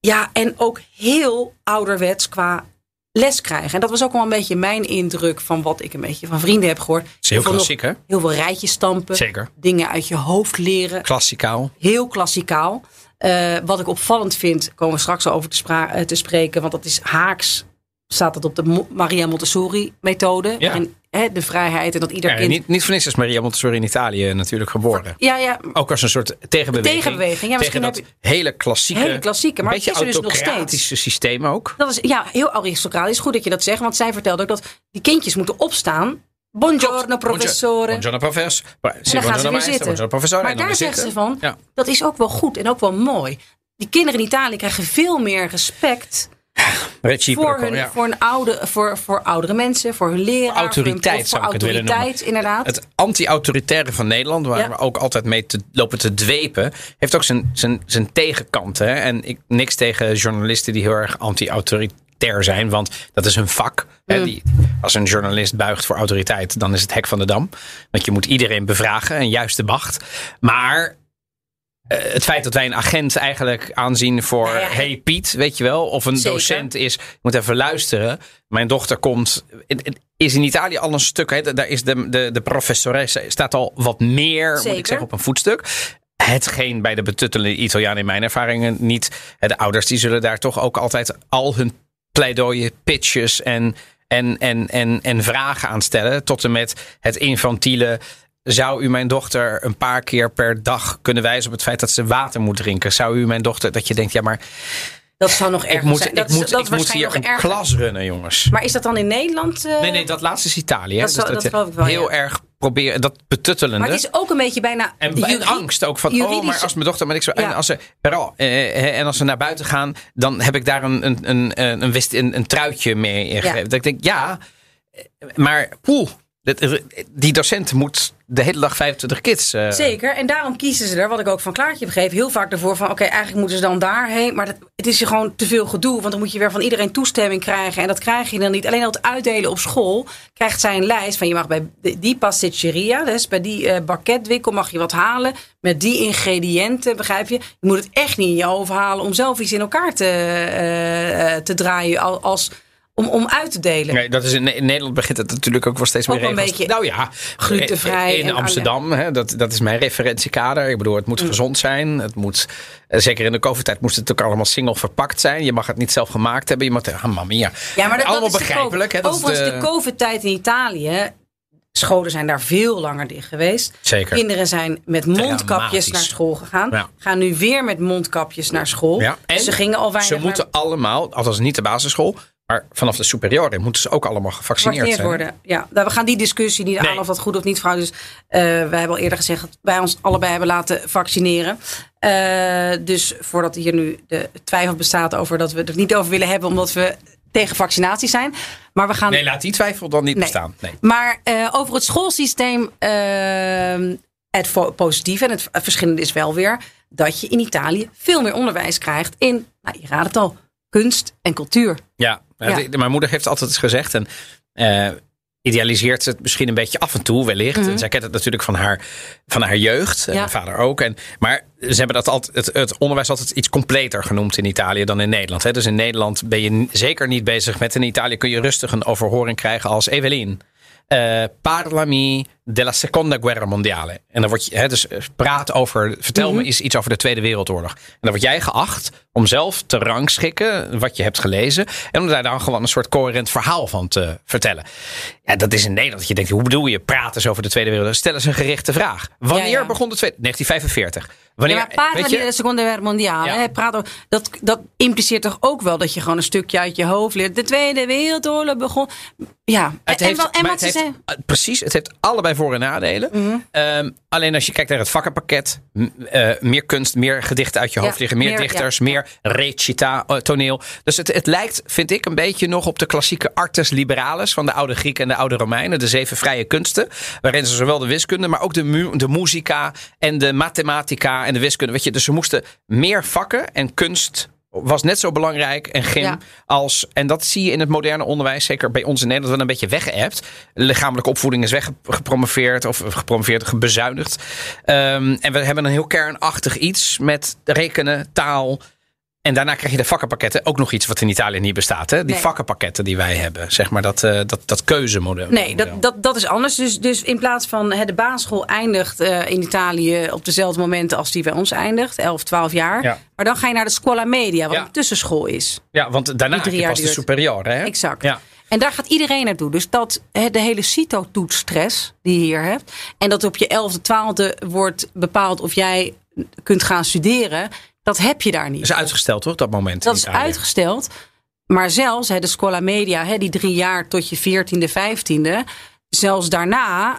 ja, en ook heel ouderwets qua les krijgen. En dat was ook wel een beetje mijn indruk van wat ik een beetje van vrienden heb gehoord. Dat is heel klassiek, hè? Heel veel rijtjes stampen. Zeker. Dingen uit je hoofd leren. Klassikaal. Heel klassikaal. Eh, wat ik opvallend vind, komen we straks over te, eh, te spreken. Want dat is haaks. Staat het op de Maria Montessori methode. Ja. En hè, de vrijheid en dat ieder Ja, kind... niet, niet voor niets is Maria Montessori in Italië natuurlijk geboren. Ja, ja, Ook als een soort tegenbeweging. Tegenbeweging, ja, tegen misschien dat hele klassieke, hele klassieke. Maar beetje het is er dus nog steeds. systeem ook. Dat is ja, heel aristocratisch. Goed dat je dat zegt. Want zij vertelde ook dat die kindjes moeten opstaan. Buongiorno, professore. Buongiorno professor. En dan gaan ze weer zitten. Professor. Maar daar zegt ze van, Ja. dat is ook wel goed en ook wel mooi. Die kinderen in Italië krijgen veel meer respect Voor, hun, ja. voor, een oude, voor, voor oudere mensen, voor hun leraar. Autoriteit voor, hun, zou ik het willen noemen. autoriteit, inderdaad. Het anti-autoritaire van Nederland, waar Ja. we ook altijd mee te, lopen te dwepen, heeft ook zijn, zijn, zijn tegenkanten. Hè? En ik niks tegen journalisten die heel erg anti-autoritair zijn, want dat is hun vak. Hè? Mm. Die, als een journalist buigt voor autoriteit, dan is het hek van de dam. Want je moet iedereen bevragen en juist de macht. Maar het feit dat wij een agent eigenlijk aanzien voor Nou ja, hey Piet, weet je wel, of een Zeker. docent is, je moet even luisteren. Mijn dochter komt, is in Italië al een stuk, hè, daar is de, de, de professoresse staat al wat meer, moet ik zeggen, op een voetstuk. Hetgeen bij de betuttelende Italianen in mijn ervaringen niet. hè, De ouders die zullen daar toch ook altijd al hun pleidooien, pitches en, en, en, en, en vragen aan stellen. Tot en met het infantiele. Zou u mijn dochter een paar keer per dag kunnen wijzen op het feit dat ze water moet drinken? Zou u mijn dochter dat je denkt, ja, maar dat zou nog ik moet, zijn. ik Dat, is- moet, dat ik moet hier een erger. klas runnen, jongens. Maar is dat dan in Nederland? eh, Nee, nee, dat laatste is Italië. Dat zou- dat geloof ik wel, heel ja. erg proberen, dat betuttelende. Maar het is ook een beetje bijna. En, en angst ook van, oh, maar als mijn dochter, maar ik zo, en Ja. als ze, per- eh, en als ze naar buiten gaan, dan heb ik daar een, een, een, een, een, wist- een, een truitje mee ingegeven. Dat ik denk, ja, eh, maar poeh, die docent moet de hele dag 25 kids. eh, Zeker, en daarom kiezen ze er, wat ik ook van Klaartje begreep, heel vaak ervoor van: oké, eigenlijk moeten ze dan daarheen. Maar dat, het is je gewoon te veel gedoe, want dan moet je weer van iedereen toestemming krijgen. En dat krijg je dan niet. Alleen al het uitdelen op school krijgt zij een lijst van: je mag bij die pasticceria, dus bij die eh banketwinkel, mag je wat halen. Met die ingrediënten, begrijp je? Je moet het echt niet in je hoofd halen om zelf iets in elkaar te, eh, te draaien. al- Als, om, om uit te delen. Nee, dat is in, in Nederland begint het natuurlijk ook wel steeds Ook meer een beetje nou ja, glutenvrij In Amsterdam, hè, dat, dat is mijn referentiekader. Ik bedoel, het moet gezond zijn. Het moet, eh, zeker in de COVID-tijd moest het ook allemaal single verpakt zijn. Je mag het niet zelf gemaakt hebben. Je moet, ah, mamma mia. Ja, maar dat, allemaal dat is de begrijpelijk. Hè, dat Overigens, de, COVID-tijd in Italië. Scholen zijn daar veel langer dicht geweest. Zeker. Kinderen zijn met mondkapjes naar school gegaan. Ja. Gaan nu weer met mondkapjes naar school. Ja, Dus en ze gingen al weinig Ze moeten allemaal, althans niet de basisschool, maar vanaf de superiore moeten ze ook allemaal gevaccineerd zijn. worden. Ja, nou, we gaan die discussie niet Nee. aan of dat goed of niet vrouw. Dus eh, wij hebben al eerder gezegd dat wij ons allebei hebben laten vaccineren. Eh, dus voordat hier nu de twijfel bestaat over dat we het er niet over willen hebben, omdat we tegen vaccinatie zijn. Maar we gaan Nee, laat die twijfel dan niet Nee. bestaan. Nee. Maar eh, over het schoolsysteem, het positieve en het verschillende is wel weer dat je in Italië veel meer onderwijs krijgt in, nou, je raadt het al, kunst en cultuur. Ja, Ja. mijn moeder heeft altijd gezegd en eh, idealiseert het misschien een beetje af en toe wellicht. Mhm. En zij kent het natuurlijk van haar, van haar jeugd en Ja. mijn vader ook. En, maar ze hebben dat altijd, het, het onderwijs altijd iets completer genoemd in Italië dan in Nederland. Hè. Dus in Nederland ben je zeker niet bezig met. In Italië kun je rustig een overhoring krijgen als Evelien. Eh, parlami della seconda guerra mondiale. En dan word je, hè, dus eh, praat over, vertel Mhm. me eens iets over de Tweede Wereldoorlog. En dan word jij geacht om zelf te rangschikken wat je hebt gelezen. En om daar dan gewoon een soort coherent verhaal van te vertellen. Ja, dat is in Nederland. Dat je denkt, hoe bedoel je praten eens over de Tweede Wereldoorlog? Stel eens een gerichte vraag. Wanneer Ja, ja. begon de Tweede? 1945. Wanneer, ja, maar weet je? de Seconda Guerra Mondiale, Ja. hè, praat over- dat, dat impliceert toch ook wel dat je gewoon een stukje uit je hoofd leert. De Tweede Wereldoorlog begon. Ja, Het en, heeft, wat, en wat het ze heeft- precies, het heeft allebei voor- en nadelen. Mhm. Ehm, alleen als je kijkt naar het vakkenpakket, eh, meer kunst, meer gedichten uit je hoofd Ja, liggen, meer, meer, dichters, ja. meer recita, eh, toneel. Dus het, het lijkt, vind ik, een beetje nog op de klassieke artes liberalis van de oude Grieken en de oude Romeinen, de zeven vrije kunsten, waarin ze zowel de wiskunde, maar ook de, mu de muzika en de mathematica en de wiskunde. Weet je, dus ze moesten meer vakken en kunst was net zo belangrijk en gym Ja. als. En dat zie je in het moderne onderwijs, zeker bij ons in Nederland, wel een beetje weggeëpt. Lichamelijke opvoeding is weggepromoveerd of gepromoveerd, gebezuinigd. Ehm, en we hebben een heel kernachtig iets met rekenen, taal. En daarna krijg je de vakkenpakketten. Ook nog iets wat in Italië niet bestaat. Hè? Die Nee. vakkenpakketten die wij hebben. Zeg maar dat, eh, dat, dat keuzemodel. Nee, dat, dat, dat is anders. Dus, dus in plaats van hè, de basisschool eindigt eh, in Italië op dezelfde momenten als die bij ons eindigt, 11, 12 jaar. Ja. Maar dan ga je naar de scuola media, wat Ja. een tussenschool is. Ja, want daarna heb je pas de duurt. superiore. Hè? Exact. Ja. En daar gaat iedereen naartoe. Dus dat de hele CITO-toetsstress die je hier hebt. En dat op je 11e, 12e wordt bepaald of jij kunt gaan studeren. Dat heb je daar niet. Dat is uitgesteld toch, dat moment? Dat is uitgesteld. Maar zelfs hè, de Scuola Media, hè, die drie jaar tot je 14e, 15e. Zelfs daarna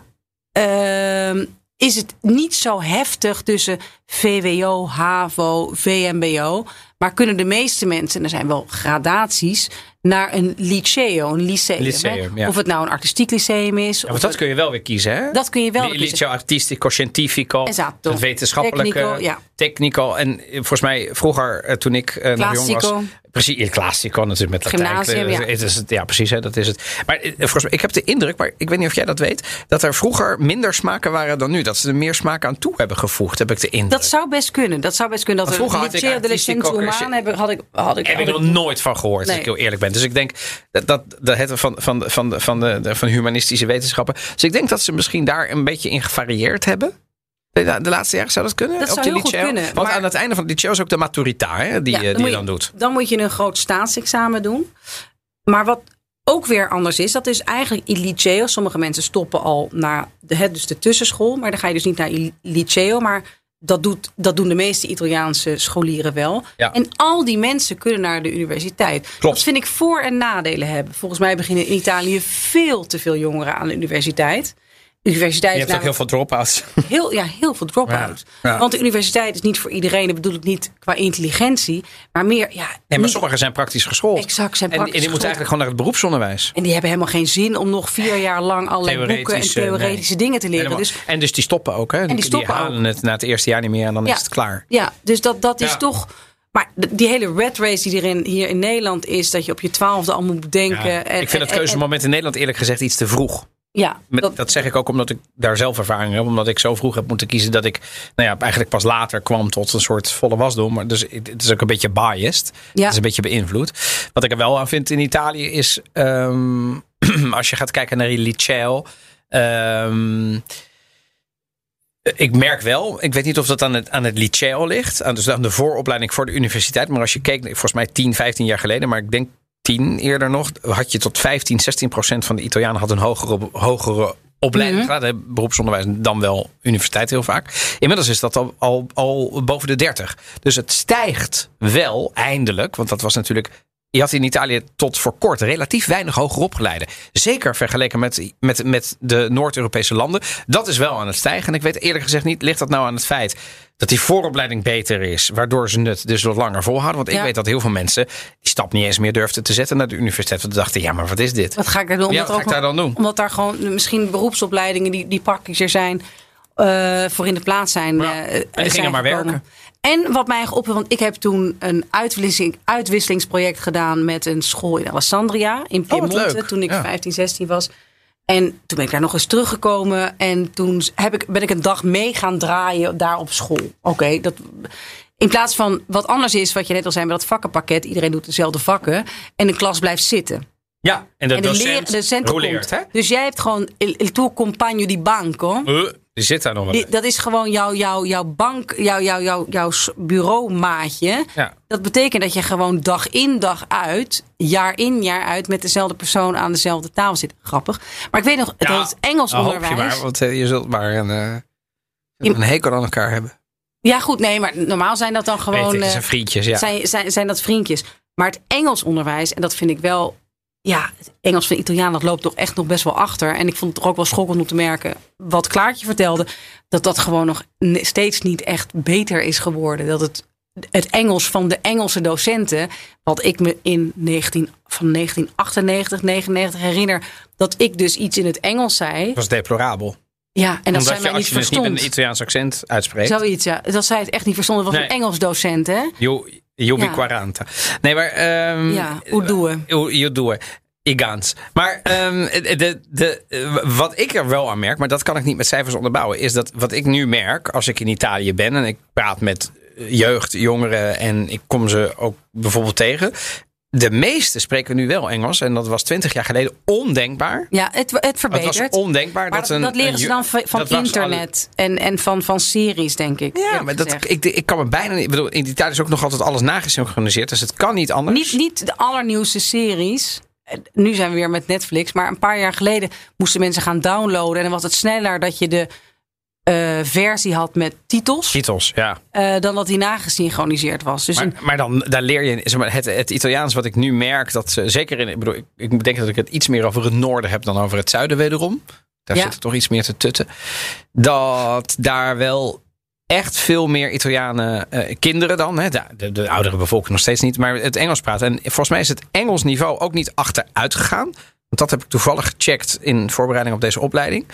ehm, is het niet zo heftig tussen VWO, HAVO, VMBO. Maar kunnen de meeste mensen, en er zijn wel gradaties, naar een liceo, een lyceum. Lyceum, hè. ja. Of het nou een artistiek lyceum is. Ja, want dat het- kun je wel weer kiezen, hè? dat kun je wel kiezen. Liceo artistico, scientifico. Het wetenschappelijke. Technico, ja. Technico. En eh, volgens mij vroeger, eh, toen ik eh, nog jong was. Precies, in classico natuurlijk met Latijn. Gymnasium, Eh, ja. Het is het, ja, precies, hè, dat is het. Maar volgens mij, ik heb de indruk, maar ik weet niet of jij dat weet, dat er vroeger minder smaken waren dan nu. Dat ze er meer smaak aan toe hebben gevoegd, heb ik de indruk. Dat zou best kunnen. Dat zou best kunnen. Dat er vroeger liceo de artistico- umana heb ik- had ik had ik heb ik er nog nooit van gehoord, als ik heel eerlijk ben. Dus ik denk dat, dat, dat het van, van, de- van, de- van, de, de- van humanistische wetenschappen. Dus ik denk dat ze misschien daar een beetje in gevarieerd hebben. De, de laatste jaren zou dat kunnen? Dat Op zou heel goed liceo? kunnen, Want maar- aan het einde van het liceo is ook de maturita hè, die, Ja, je- die je dan doet. Dan moet je een groot staatsexamen doen. Maar wat ook weer anders is, dat is eigenlijk il liceo. Sommige mensen stoppen al naar de, dus de tussenschool. Maar dan ga je dus niet naar il liceo. Maar dat, doet, dat doen de meeste Italiaanse scholieren wel. Ja. En al die mensen kunnen naar de universiteit. Klopt. Dat vind ik voor- en nadelen hebben. Volgens mij beginnen in Italië veel te veel jongeren aan de universiteit. Universiteit Je hebt ook heel veel drop-outs. heel, ja, heel veel drop-out. Ja, ja. Want de universiteit is niet voor iedereen. Dat bedoel ik niet qua intelligentie. Maar meer, ja... Nee, maar sommigen zijn praktisch geschoold. Exact, zijn en, en praktisch die moeten geschoold. eigenlijk gewoon naar het beroepsonderwijs. En die hebben helemaal geen zin om nog vier jaar lang allerlei boeken en Theoretische, theoretische dingen te leren. Helemaal. Dus en dus die stoppen ook. Hè? die stoppen halen het na het eerste jaar niet meer en dan Ja. is het klaar. ja, dus dat, dat is toch. Maar die hele red race die er in, hier in Nederland is, dat je op je twaalfde al moet bedenken. En, ik vind en- het keuzemoment in Nederland eerlijk gezegd iets te vroeg. Ja, Met, dat, zeg ik ook omdat ik daar zelf ervaring heb. Omdat ik zo vroeg heb moeten kiezen dat ik nou ja, eigenlijk pas later kwam tot een soort volle wasdom. Maar dus het is ook een beetje biased. Ja. Het is een beetje beïnvloed. Wat ik er wel aan vind in Italië is... ehm, als je gaat kijken naar liceo... ehm, ik merk wel, ik weet niet of dat aan het, aan het liceo ligt. Aan, dus aan de vooropleiding voor de universiteit. Maar als je keek, volgens mij 10, 15 jaar geleden. Maar ik denk 10 eerder nog. Had je tot 15, 16 procent van de Italianen had een hogere, hogere opleiding Mhm. hè, Beroepsonderwijs dan wel universiteit heel vaak. Inmiddels is dat al, al, al boven de 30. Dus het stijgt wel eindelijk. Want dat was natuurlijk je had in Italië tot voor kort relatief weinig hoger opgeleiden. Zeker vergeleken met, met, met de Noord-Europese landen. Dat is wel aan het stijgen. En ik weet eerlijk gezegd niet, ligt dat nou aan het feit dat die vooropleiding beter is. Waardoor ze het dus wat langer volhouden. Want ik Ja. weet dat heel veel mensen die stap niet eens meer durfden te zetten naar de universiteit. Want ze dachten, ja maar wat is dit? wat ga ik daar doen? Ja, wat ga ik daar dan doen? Omdat daar gewoon misschien beroepsopleidingen die, die praktischer zijn, eh, voor in de plaats zijn. Ja, eh, en die gingen maar gekomen. werken. En wat mij eigenlijk opviel, want ik heb toen een uitwisseling, uitwisselingsproject gedaan met een school in Alessandria, in Oh, Piemonte, toen ik Ja. 15, 16 was. En toen ben ik daar nog eens teruggekomen. En toen heb ik, ben ik een dag mee gaan draaien daar op school. Oké, dat. In plaats van wat anders is, wat je net al zei met dat vakkenpakket. Iedereen doet dezelfde vakken. En de klas blijft zitten. Ja, en de en de, docent, leer, de docent roleert. Hè? komt. Dus jij hebt gewoon il, il tuo compagno di banco. Uh, die zit daar nog wel. Die- dat is gewoon jouw, jouw, jouw bank, jouw, jouw, jouw, jouw bureaumaatje. Ja. Dat betekent dat je gewoon dag in, dag uit, jaar in, jaar uit met dezelfde persoon aan dezelfde tafel zit. Grappig. Maar ik weet nog, het, Engels hoop je onderwijs. maar, want eh, je zult maar een, eh, een hekel aan elkaar hebben. Ja, goed, nee, maar normaal zijn dat dan gewoon. het eh, zijn vriendjes, ja. zijn, zijn, zijn dat vriendjes. Maar het Engels onderwijs, en dat vind ik wel. Ja, het Engels van Italiaan, dat loopt toch echt nog best wel achter. En ik vond het toch ook wel schokkend om te merken, wat Klaartje vertelde, dat dat gewoon nog steeds niet echt beter is geworden. Dat het, het Engels van de Engelse docenten, wat ik me in 19, van 1998, 99 herinner, dat ik dus iets in het Engels zei. Dat was deplorabel. Ja, en dat zij mij niet je niet met een Italiaans accent uitspreekt. Zoiets, ja. Dat zij het echt niet verstonden. Het was Nee. een Engels docent, hè? Io, io mi Ja. 40. Nee, maar... ehm Ja, hoe doen Io, io due. Igaans. Maar ehm, de, de, eh, wat ik er wel aan merk, maar dat kan ik niet met cijfers onderbouwen, is dat wat ik nu merk als ik in Italië ben en ik praat met jeugd, jongeren en ik kom ze ook bijvoorbeeld tegen. De meeste spreken nu wel Engels en dat was twintig jaar geleden ondenkbaar. Ja, het, het Het verbetert. was ondenkbaar maar dat, dat, een, dat leren ze dan van internet en, en van, van series, denk ik. Ja, maar dat, ik, ik kan me bijna niet. Bedoel, in Italië is ook nog altijd alles nagesynchroniseerd, dus het kan niet anders. Niet, niet de allernieuwste series. Nu zijn we weer met Netflix. Maar een paar jaar geleden moesten mensen gaan downloaden. En dan was het sneller dat je de eh, versie had met titels. Titels, ja. eh, dan dat die nagesynchroniseerd was. Dus Maar, een- maar dan daar leer je zeg maar, het, het Italiaans wat ik nu merk, dat ze zeker in. Ik bedoel, ik, ik denk dat ik het iets meer over het noorden heb dan over het zuiden wederom. Daar Ja. zit het toch iets meer te tutten. Dat daar wel echt veel meer Italianen, eh, kinderen dan, hè, de, de, de oudere bevolking nog steeds niet, maar het Engels praten. En volgens mij is het Engels niveau ook niet achteruit gegaan. Want dat heb ik toevallig gecheckt in voorbereiding op deze opleiding.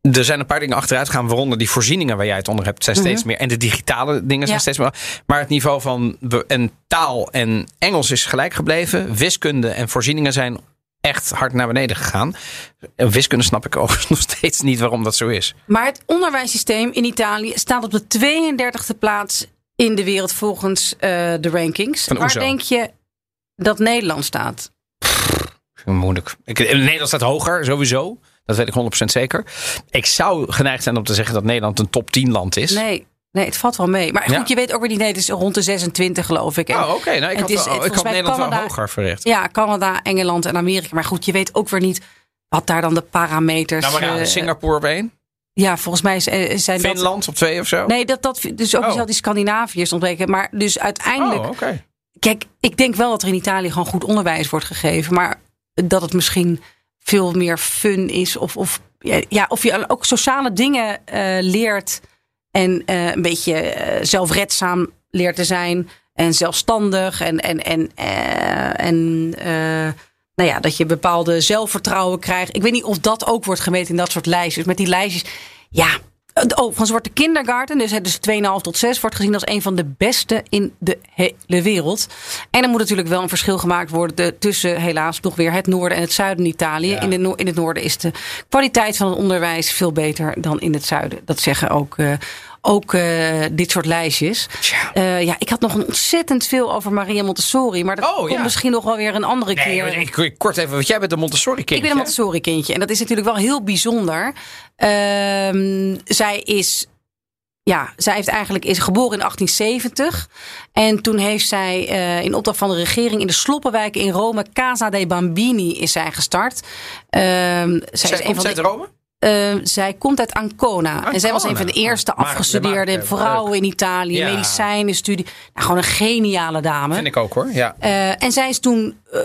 Er zijn een paar dingen achteruit gegaan, waaronder die voorzieningen waar jij het onder hebt, zijn steeds meer. En de digitale dingen zijn Ja. steeds meer. Maar het niveau van en taal en Engels is gelijk gebleven. Wiskunde en voorzieningen zijn echt hard naar beneden gegaan. En wiskunde snap ik overigens nog steeds niet waarom dat zo is. Maar het onderwijssysteem in Italië staat op de 32e plaats in de wereld volgens eh, de rankings. Van Waar denk je dat Nederland staat? Moeilijk. Ik, Nederland staat hoger, sowieso. Dat weet ik 100% zeker. Ik zou geneigd zijn om te zeggen dat Nederland een top 10 land is. Nee, nee, het valt wel mee. Maar goed, Ja. je weet ook weer niet. Nee, het is rond de 26 geloof ik. Oh, oké. Nou, ik het had, is- wel- het- ik volgens had Nederland wel Canada- hoger verricht. Ja, Canada, Engeland en Amerika. Maar goed, je weet ook weer niet wat daar dan de parameters... Nou, maar ja, eh, Singapore op één. ja, volgens mij is- eh, zijn dat... Finland op twee of zo. Nee, dat, dat, dus ook Oh. die Scandinaviërs ontbreken. Maar dus uiteindelijk... Oh, oké. Kijk, ik denk wel dat er in Italië gewoon goed onderwijs wordt gegeven. Maar dat het misschien veel meer fun is. Of, of, ja, of je ook sociale dingen eh, leert. En eh, een beetje eh, zelfredzaam leert te zijn. En zelfstandig. En, en, en, en nou ja, dat je bepaalde zelfvertrouwen krijgt. Ik weet niet of dat ook wordt gemeten in dat soort lijstjes. Met die lijstjes, ja... Oh, van de kindergarten, dus, dus 2,5 tot 6, wordt gezien als een van de beste in de hele wereld. En er moet natuurlijk wel een verschil gemaakt worden de- tussen helaas nog weer het noorden en het zuiden Italië. Ja. In, de, in het noorden is de kwaliteit van het onderwijs veel beter dan in het zuiden. Dat zeggen ook, eh, ook eh, dit soort lijstjes. Eh, ja, ik had nog een ontzettend veel over Maria Montessori, maar dat Oh, komt ja. misschien nog wel weer een andere Nee, keer. ik, ik- kort even, want jij bent een Montessori kindje. Ik ben een Montessori kindje. En dat is natuurlijk wel heel bijzonder. Ehm, zij is. Ja, zij heeft eigenlijk, is geboren in 1870. En toen heeft zij eh, in opdracht van de regering in de Sloppenwijk in Rome, Casa dei Bambini, is zij gestart. Ehm, zij Zij is een van de, Rome? Eh, zij komt uit Ancona. En zij was een van de eerste afgestudeerde vrouwen in Italië. Ja. Medicijnenstudie. Nou, gewoon een geniale dame. Vind ik ook hoor. Ja. Eh, en zij is toen eh,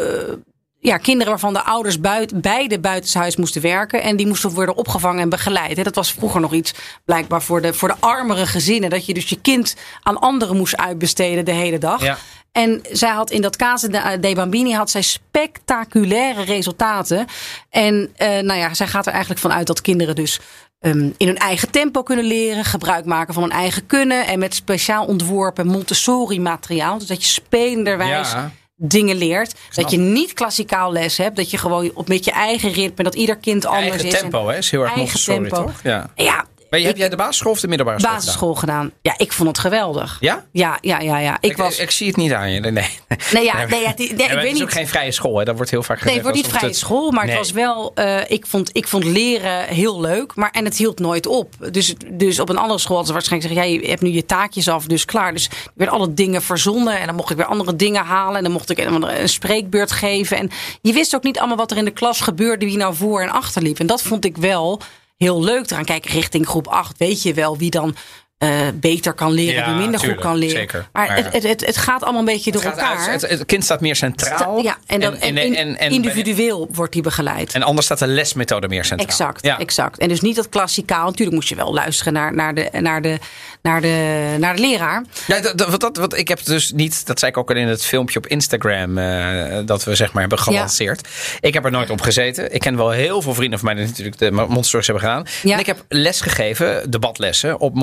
ja, kinderen waarvan de ouders buiten, beide buitenshuis moesten werken. En die moesten worden opgevangen en begeleid. Dat was vroeger nog iets blijkbaar voor de, voor de armere gezinnen. Dat je dus je kind aan anderen moest uitbesteden de hele dag. Ja. En zij had in dat Casa de- de Bambini had zij spectaculaire resultaten. En eh, nou ja, zij gaat er eigenlijk vanuit dat kinderen dus ehm, in hun eigen tempo kunnen leren, gebruik maken van hun eigen kunnen en met speciaal ontworpen Montessori materiaal, dus dat je spelenderwijs Ja. dingen leert, dat je niet klassikaal les hebt, dat je gewoon op met je eigen ritme, dat ieder kind anders Eigen is. tempo, hè? Is heel erg Montessori, tempo. toch? Ja, Maar heb ik- jij de basisschool of de middelbare school basisschool gedaan. Ja, ik vond het geweldig. Ja? Ja, ja, ja, ja. Ik, Ik, was. ik zie het niet aan je. Nee, nee. nee, ja, nee, ja, die- nee, Ja, ik weet het is ook geen vrije school, hè? Dat wordt heel vaak gezegd. Nee, het wordt niet vrije het- school, maar het was wel. eh, ik, vond, ik vond leren heel leuk, maar en het hield nooit op. Dus, dus op een andere school hadden ze waarschijnlijk ja, je hebt nu je taakjes af, dus klaar. Dus er werden alle dingen verzonnen en dan mocht ik weer andere dingen halen en dan mocht ik een, een spreekbeurt geven. En je wist ook niet allemaal wat er in de klas gebeurde, wie nou voor en achter liep. En dat vond ik wel heel leuk eraan. Kijk, richting groep 8 weet je wel wie dan. Eh, beter kan leren, Ja, wie minder tuurlijk, goed kan leren. zeker. Maar, Maar- het, het, het, gaat allemaal een beetje door elkaar. uit- het, het kind staat meer centraal. Ja, en, dan, en, individueel wordt die begeleid. En anders staat de lesmethode meer centraal. Exact, Ja. exact. En dus niet dat klassikaal. Natuurlijk moest je wel luisteren naar, naar, de, naar, de, naar, de, naar de leraar. Ja, dat, dat, dat, wat ik heb dus niet, dat zei ik ook al in het filmpje op Instagram, eh, dat we zeg maar hebben gelanceerd. Ik heb er nooit op gezeten. Ik ken wel heel veel vrienden van mij die natuurlijk de Montessori's hebben gedaan. Ja. En ik heb les gegeven, debatlessen op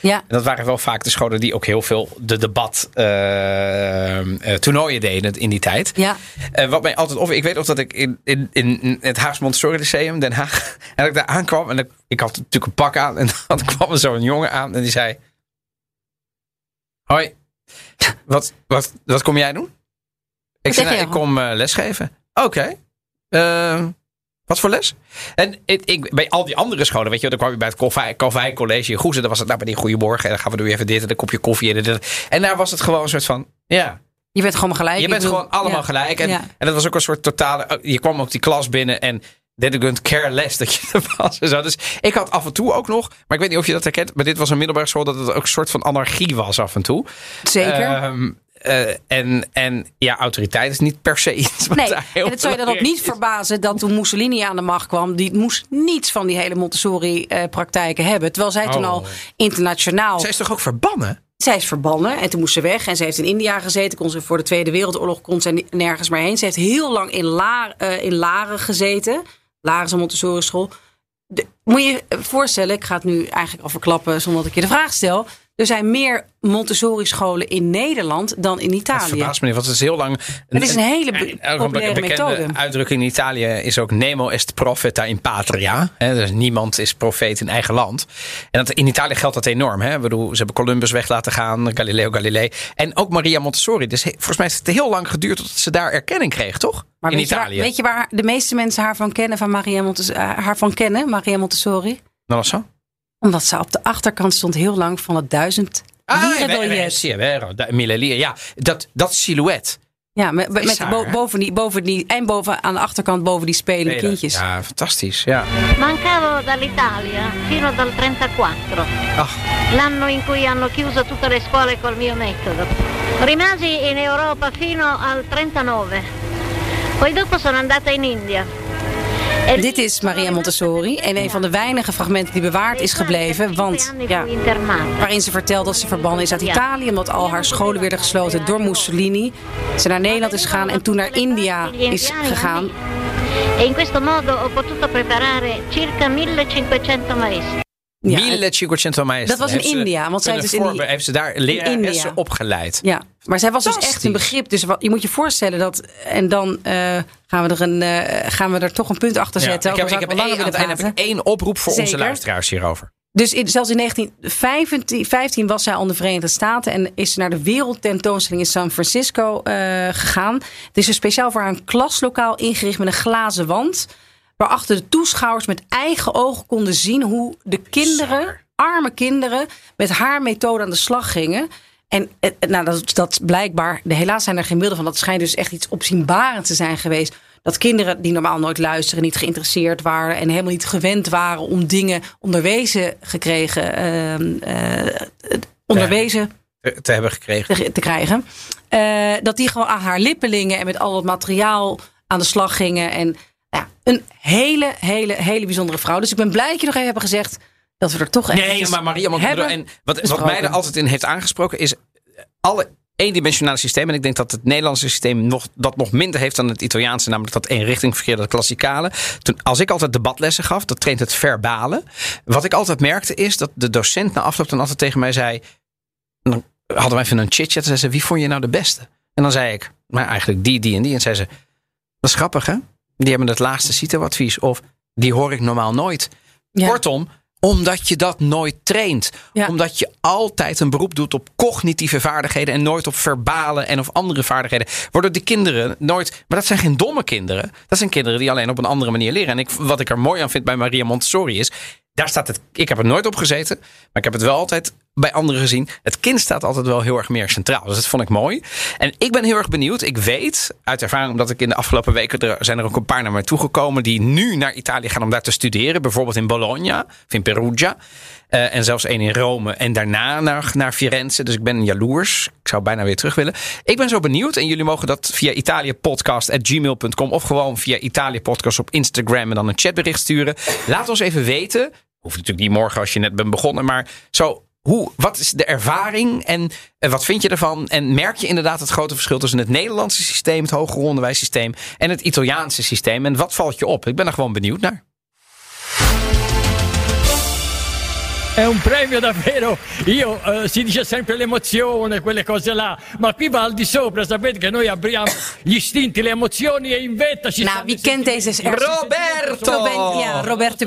Ja. En dat waren wel vaak de scholen die ook heel veel de debat eh, eh, toernooien deden in die tijd. Ja. Eh, wat mij altijd of ik weet of dat ik in, in, in het Haags Montessori Lyceum Den Haag en dat ik daar aankwam en ik, ik had natuurlijk een pak aan en dan kwam er zo'n jongen aan en die zei Hoi. Wat, wat, wat kom jij doen? Ik, zeg zeg, nou, ik kom lesgeven. Oké. Wat voor les? En ik, ik, bij al die andere scholen, weet je, dan kwam je bij het Calvijn, College in Goezen. Dan was het nou bij die Goedemorgen. En dan gaan we doen even dit en een kopje koffie en dit. En daar was het gewoon een soort van, ja, Je bent gewoon gelijk. je bent bedoel, gewoon allemaal ja. gelijk. En, Ja. en dat was ook een soort totale. oh, Je kwam ook die klas binnen en they didn't care less dat je er was. En zo. Dus ik had af en toe ook nog, maar ik weet niet of je dat herkent. Maar dit was een middelbare school dat het ook een soort van anarchie was af en toe. Zeker. Ehm, eh, en, en ja, autoriteit is niet per se iets wat Nee, en het zou je dan ook niet verbazen dat toen Mussolini aan de macht kwam, die moest niets van die hele Montessori-praktijken hebben. Terwijl zij toen Oh. al internationaal. Zij is toch ook verbannen? Zij is verbannen en toen moest ze weg. En ze heeft in India gezeten. Kon ze voor de Tweede Wereldoorlog kon ze nergens meer heen. Ze heeft heel lang in, La, eh, in Laren gezeten. Laren is een Montessori school. De- moet je je voorstellen, ik ga het nu eigenlijk al verklappen zonder dat ik je de vraag stel. Er zijn meer Montessori scholen in Nederland dan in Dat Italië. verbaast me niet, want het is heel lang. Het is een hele be- een populaire bekende methode. uitdrukking in Italië is ook nemo est profeta in patria. Dus niemand is profeet in eigen land. En dat, in Italië geldt dat enorm. Hè? Bedoel, ze hebben Columbus weg laten gaan, Galileo Galilei. En ook Maria Montessori. Dus he- volgens mij heeft het heel lang geduurd tot ze daar erkenning kreeg, toch? Maar in weet je, waar, Italië. weet je waar de meeste mensen haar van kennen, van Maria Montes, eh, haar van kennen, Maria Montessori? Dat was zo. Omdat ze op de achterkant stond heel lang van het duizend Ah, lierenbiljet. sì, è vero. Da- Mille lire. Ja, dat, dat silhouet. Ja, met, haar, boven die, boven die, en boven aan de achterkant boven die spelende kindjes. Ja, fantastisch. Ja. Mancavo dall'Italia fino dal 34, Ach, l'anno in cui hanno chiuso tutte le scuole col mio metodo. Rimasi in Europa fino al 39. Poi dopo sono andata in India. Dit is Maria Montessori en een van de weinige fragmenten die bewaard is gebleven. Want ja, waarin ze vertelt dat ze verbannen is uit Italië. Omdat al haar scholen werden gesloten door Mussolini. Ze naar Nederland is gegaan en toen naar India is gegaan. E in questo modo ho potuto preparare circa 1500 maestri. Ja, 1500 maestri. Dat was in India, want zij dus in die- heeft ze daar leraressen opgeleid. Ja, maar zij was dus echt een begrip. Dus wat, je moet je voorstellen dat. En dan eh, gaan, we er een, eh, gaan we er toch een punt achter Ja, zetten. ik heb, ik heb één, aan het einde heb ik één oproep voor onze luisteraars hierover. Dus in, zelfs in 1915 was zij al in de Verenigde Staten en is ze naar de wereldtentoonstelling in San Francisco eh, gegaan. Het is er speciaal voor haar een klaslokaal ingericht met een glazen wand. Waarachter de toeschouwers met eigen ogen konden zien hoe de kinderen, arme kinderen, met haar methode aan de slag gingen. En eh, nou, dat, dat blijkbaar, helaas zijn er geen beelden van. Dat schijnt dus echt iets opzienbarends te zijn geweest. Dat kinderen die normaal nooit luisteren, niet geïnteresseerd waren en helemaal niet gewend waren om dingen onderwezen gekregen, ehm, eh, onderwezen Te, te hebben gekregen. te, te krijgen. eh, dat die gewoon aan haar lippelingen en met al het materiaal aan de slag gingen. En een hele, hele, hele bijzondere vrouw. Dus ik ben blij dat je nog even hebben gezegd dat we er toch Nee, eventjes maar Maria En wat, wat mij er altijd in heeft aangesproken is alle eendimensionale systemen. En ik denk dat het Nederlandse systeem nog, dat nog minder heeft dan het Italiaanse. Namelijk dat eenrichtingverkeer, dat klassikale. Toen, als ik altijd debatlessen gaf, dat traint het verbale. Wat ik altijd merkte is dat de docent na afloop dan altijd tegen mij zei... Dan hadden wij even een chit-chat. En zei ze, wie vond je nou de beste? En dan zei ik, maar eigenlijk die, die en die. En zei ze, dat is grappig hè? Die hebben het laagste CITO-advies. Of die hoor ik normaal nooit. Ja. Kortom, omdat je dat nooit traint. Ja. Omdat je altijd een beroep doet op cognitieve vaardigheden en nooit op verbale en of andere vaardigheden. Waardoor de kinderen nooit. Maar dat zijn geen domme kinderen. Dat zijn kinderen die alleen op een andere manier leren. En ik, wat ik er mooi aan vind bij Maria Montessori is. Daar staat het. Ik heb er nooit op gezeten. Maar ik heb het wel altijd bij anderen gezien. Het kind staat altijd wel heel erg meer centraal. Dus dat vond ik mooi. En ik ben heel erg benieuwd. Ik weet uit ervaring, omdat ik in de afgelopen weken. Er zijn er ook een paar naar mij toegekomen. die nu naar Italië gaan om daar te studeren. Bijvoorbeeld in Bologna of in Perugia. Eh, en zelfs één in Rome. En daarna naar, naar Firenze. Dus ik ben jaloers. Ik zou bijna weer terug willen. Ik ben zo benieuwd. En jullie mogen dat via italiapodcast.gmail.com. Of gewoon via Italië Podcast op Instagram. En dan een chatbericht sturen. Laat ons even weten. Hoeft natuurlijk niet morgen als je net bent begonnen. Maar zo. Hoe, wat is de ervaring en eh, wat vind je ervan? En merk je inderdaad het grote verschil tussen het Nederlandse systeem, het hoger onderwijssysteem en het Italiaanse systeem? En wat valt je op? Ik ben er gewoon benieuwd naar. È un premio davvero, io eh, si dice sempre l'emozione, quelle cose là, ma qui va al di sopra, sapete che noi abbiamo gli istinti, le emozioni e in vetta ci kent deze? sentimenti. Roberto! Ben- ja, Roberto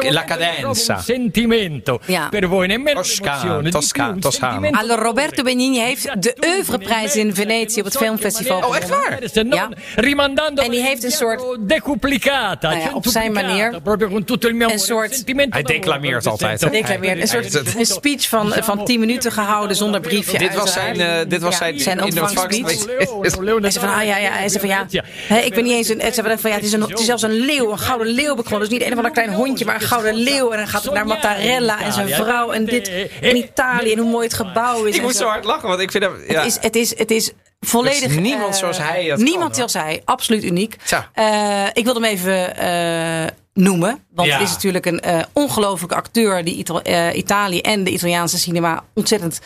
E questa la è cadenza. Un sentimento Ja. per voi, nemmeno Toscano, Toscano, Toscano. Allora, Roberto. Benigni heeft de Oeuvreprijs in Venetië op het filmfestival Oh, echt gewonnen. waar? Se non Ja. rimandando En die heeft een soort- decuplicata, ja, op zijn centuplicata, manier. proprio con tutto il mio Een soort- sentimento Hij declameert altijd, sento. hè? Declameert. Een soort een speech van, van 10 minuten gehouden zonder briefje. Dit was zijn, eh, dit was Ja, zijn, zijn ontvangstspeech. Hij zei van, ah ja, ja. Hij zei van, ja. Hè, ik ben niet eens een. Hij zei van, ja, het is, een, het is zelfs een leeuw, een gouden leeuw begonnen. Dus niet een of ander klein hondje, maar een gouden leeuw. En dan gaat het naar Mattarella en zijn vrouw en dit in Italië. En hoe mooi het gebouw is. Ik en moet zo hard lachen, want ik vind hem... Ja. Het is, het is, het is volledig... Niemand eh, zoals hij Niemand zoals hij. Absoluut uniek. Eh, ik wil hem even eh, noemen. Want Ja. het is natuurlijk een ongelofelijke acteur... die Ita- Italië en de Italiaanse cinema ontzettend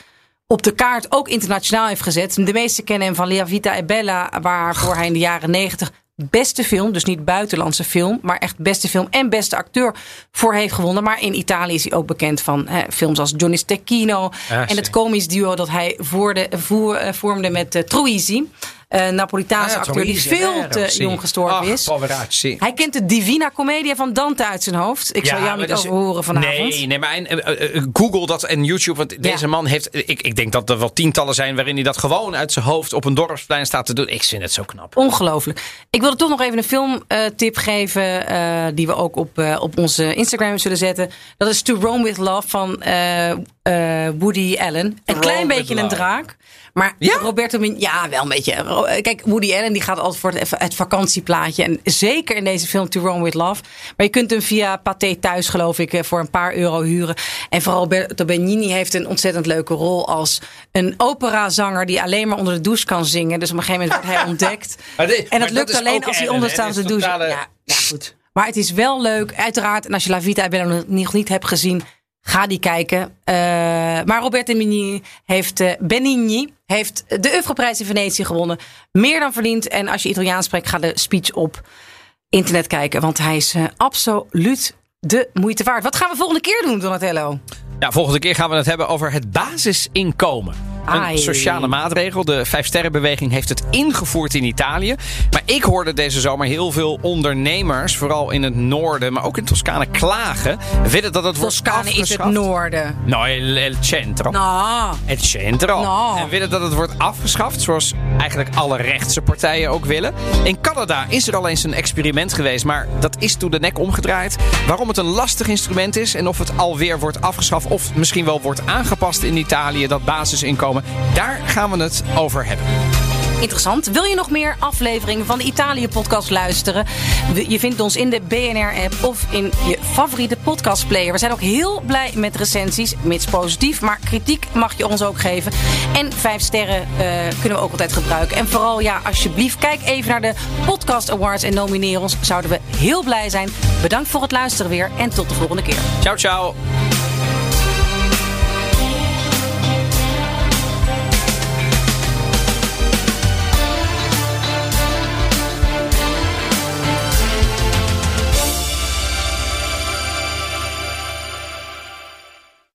op de kaart ook internationaal heeft gezet. De meesten kennen hem van Lea Vita e Bella... waarvoor hij in de jaren negentig beste film, dus niet buitenlandse film... maar echt beste film en beste acteur voor heeft gewonnen. Maar in Italië is hij ook bekend van hè, films als Johnny Stecchino... en zie. het komisch duo dat hij voer, eh, vormde met uh, Troisi. Een Napolitaanse Ah, acteur die veel te sì. jong gestorven Ach, is. Hij kent de Divina Commedia van Dante uit zijn hoofd. Ik zal jou niet over horen vanavond. Nee, nee maar en, eh, eh, Google dat en YouTube. Want deze man heeft. Ik, ik denk dat er wel tientallen zijn waarin hij dat gewoon uit zijn hoofd op een dorpsplein staat te doen. Ik vind het zo knap. Ongelooflijk. Ik wilde toch nog even een filmtip geven. eh, die we ook op, eh, op onze Instagram zullen zetten. Dat is To Rome with Love van eh, eh, Woody Allen. Een klein beetje een draak. Maar Ja? Roberto Min, ja, wel een beetje. Kijk, Woody Allen die gaat altijd voor het, het vakantieplaatje. En zeker in deze film To Rome with Love. Maar je kunt hem via Pathé thuis, geloof ik, eh, voor een paar euro huren. En vooral Roberto Benigni heeft een ontzettend leuke rol als een operazanger die alleen maar onder de douche kan zingen. Dus op een gegeven moment wordt hij ontdekt. Dit- En dat lukt alleen als hij Ellen, onder hè? staat Dit de douche. totale- Ja, ja, goed. Maar het is wel leuk, uiteraard. En als je La Vita Bella nog niet hebt gezien, ga die kijken. Eh, maar Roberto Benigni heeft, eh, Benigni heeft de Europrijs in Venetië gewonnen. Meer dan verdiend. En als je Italiaans spreekt, ga de speech op internet kijken. Want hij is eh, absoluut de moeite waard. Wat gaan we volgende keer doen, Donatello? Ja, volgende keer gaan we het hebben over het basisinkomen. Een sociale maatregel. De Vijfsterrenbeweging heeft het ingevoerd in Italië. Maar ik hoorde deze zomer heel veel ondernemers, vooral in het noorden, maar ook in Toscane, klagen. Willen dat het wordt Toscane is het afgeschaft. noorden. No, il centro. Nou, Het centro. En willen dat het wordt afgeschaft, zoals eigenlijk alle rechtse partijen ook willen. In Canada is er al eens een experiment geweest, maar dat is toen de nek omgedraaid. Waarom het een lastig instrument is en of het alweer wordt afgeschaft of misschien wel wordt aangepast in Italië, dat basisinkomen, daar gaan we het over hebben. Interessant. Wil je nog meer afleveringen van de Italië-podcast luisteren? Je vindt ons in de BNR-app of in je favoriete podcastplayer. We zijn ook heel blij met recensies, mits positief. Maar kritiek mag je ons ook geven. En vijf sterren eh, kunnen we ook altijd gebruiken. En vooral, ja, alsjeblieft, kijk even naar de Podcast Awards en nomineer ons. Zouden we heel blij zijn. Bedankt voor het luisteren weer en tot de volgende keer. Ciao, ciao.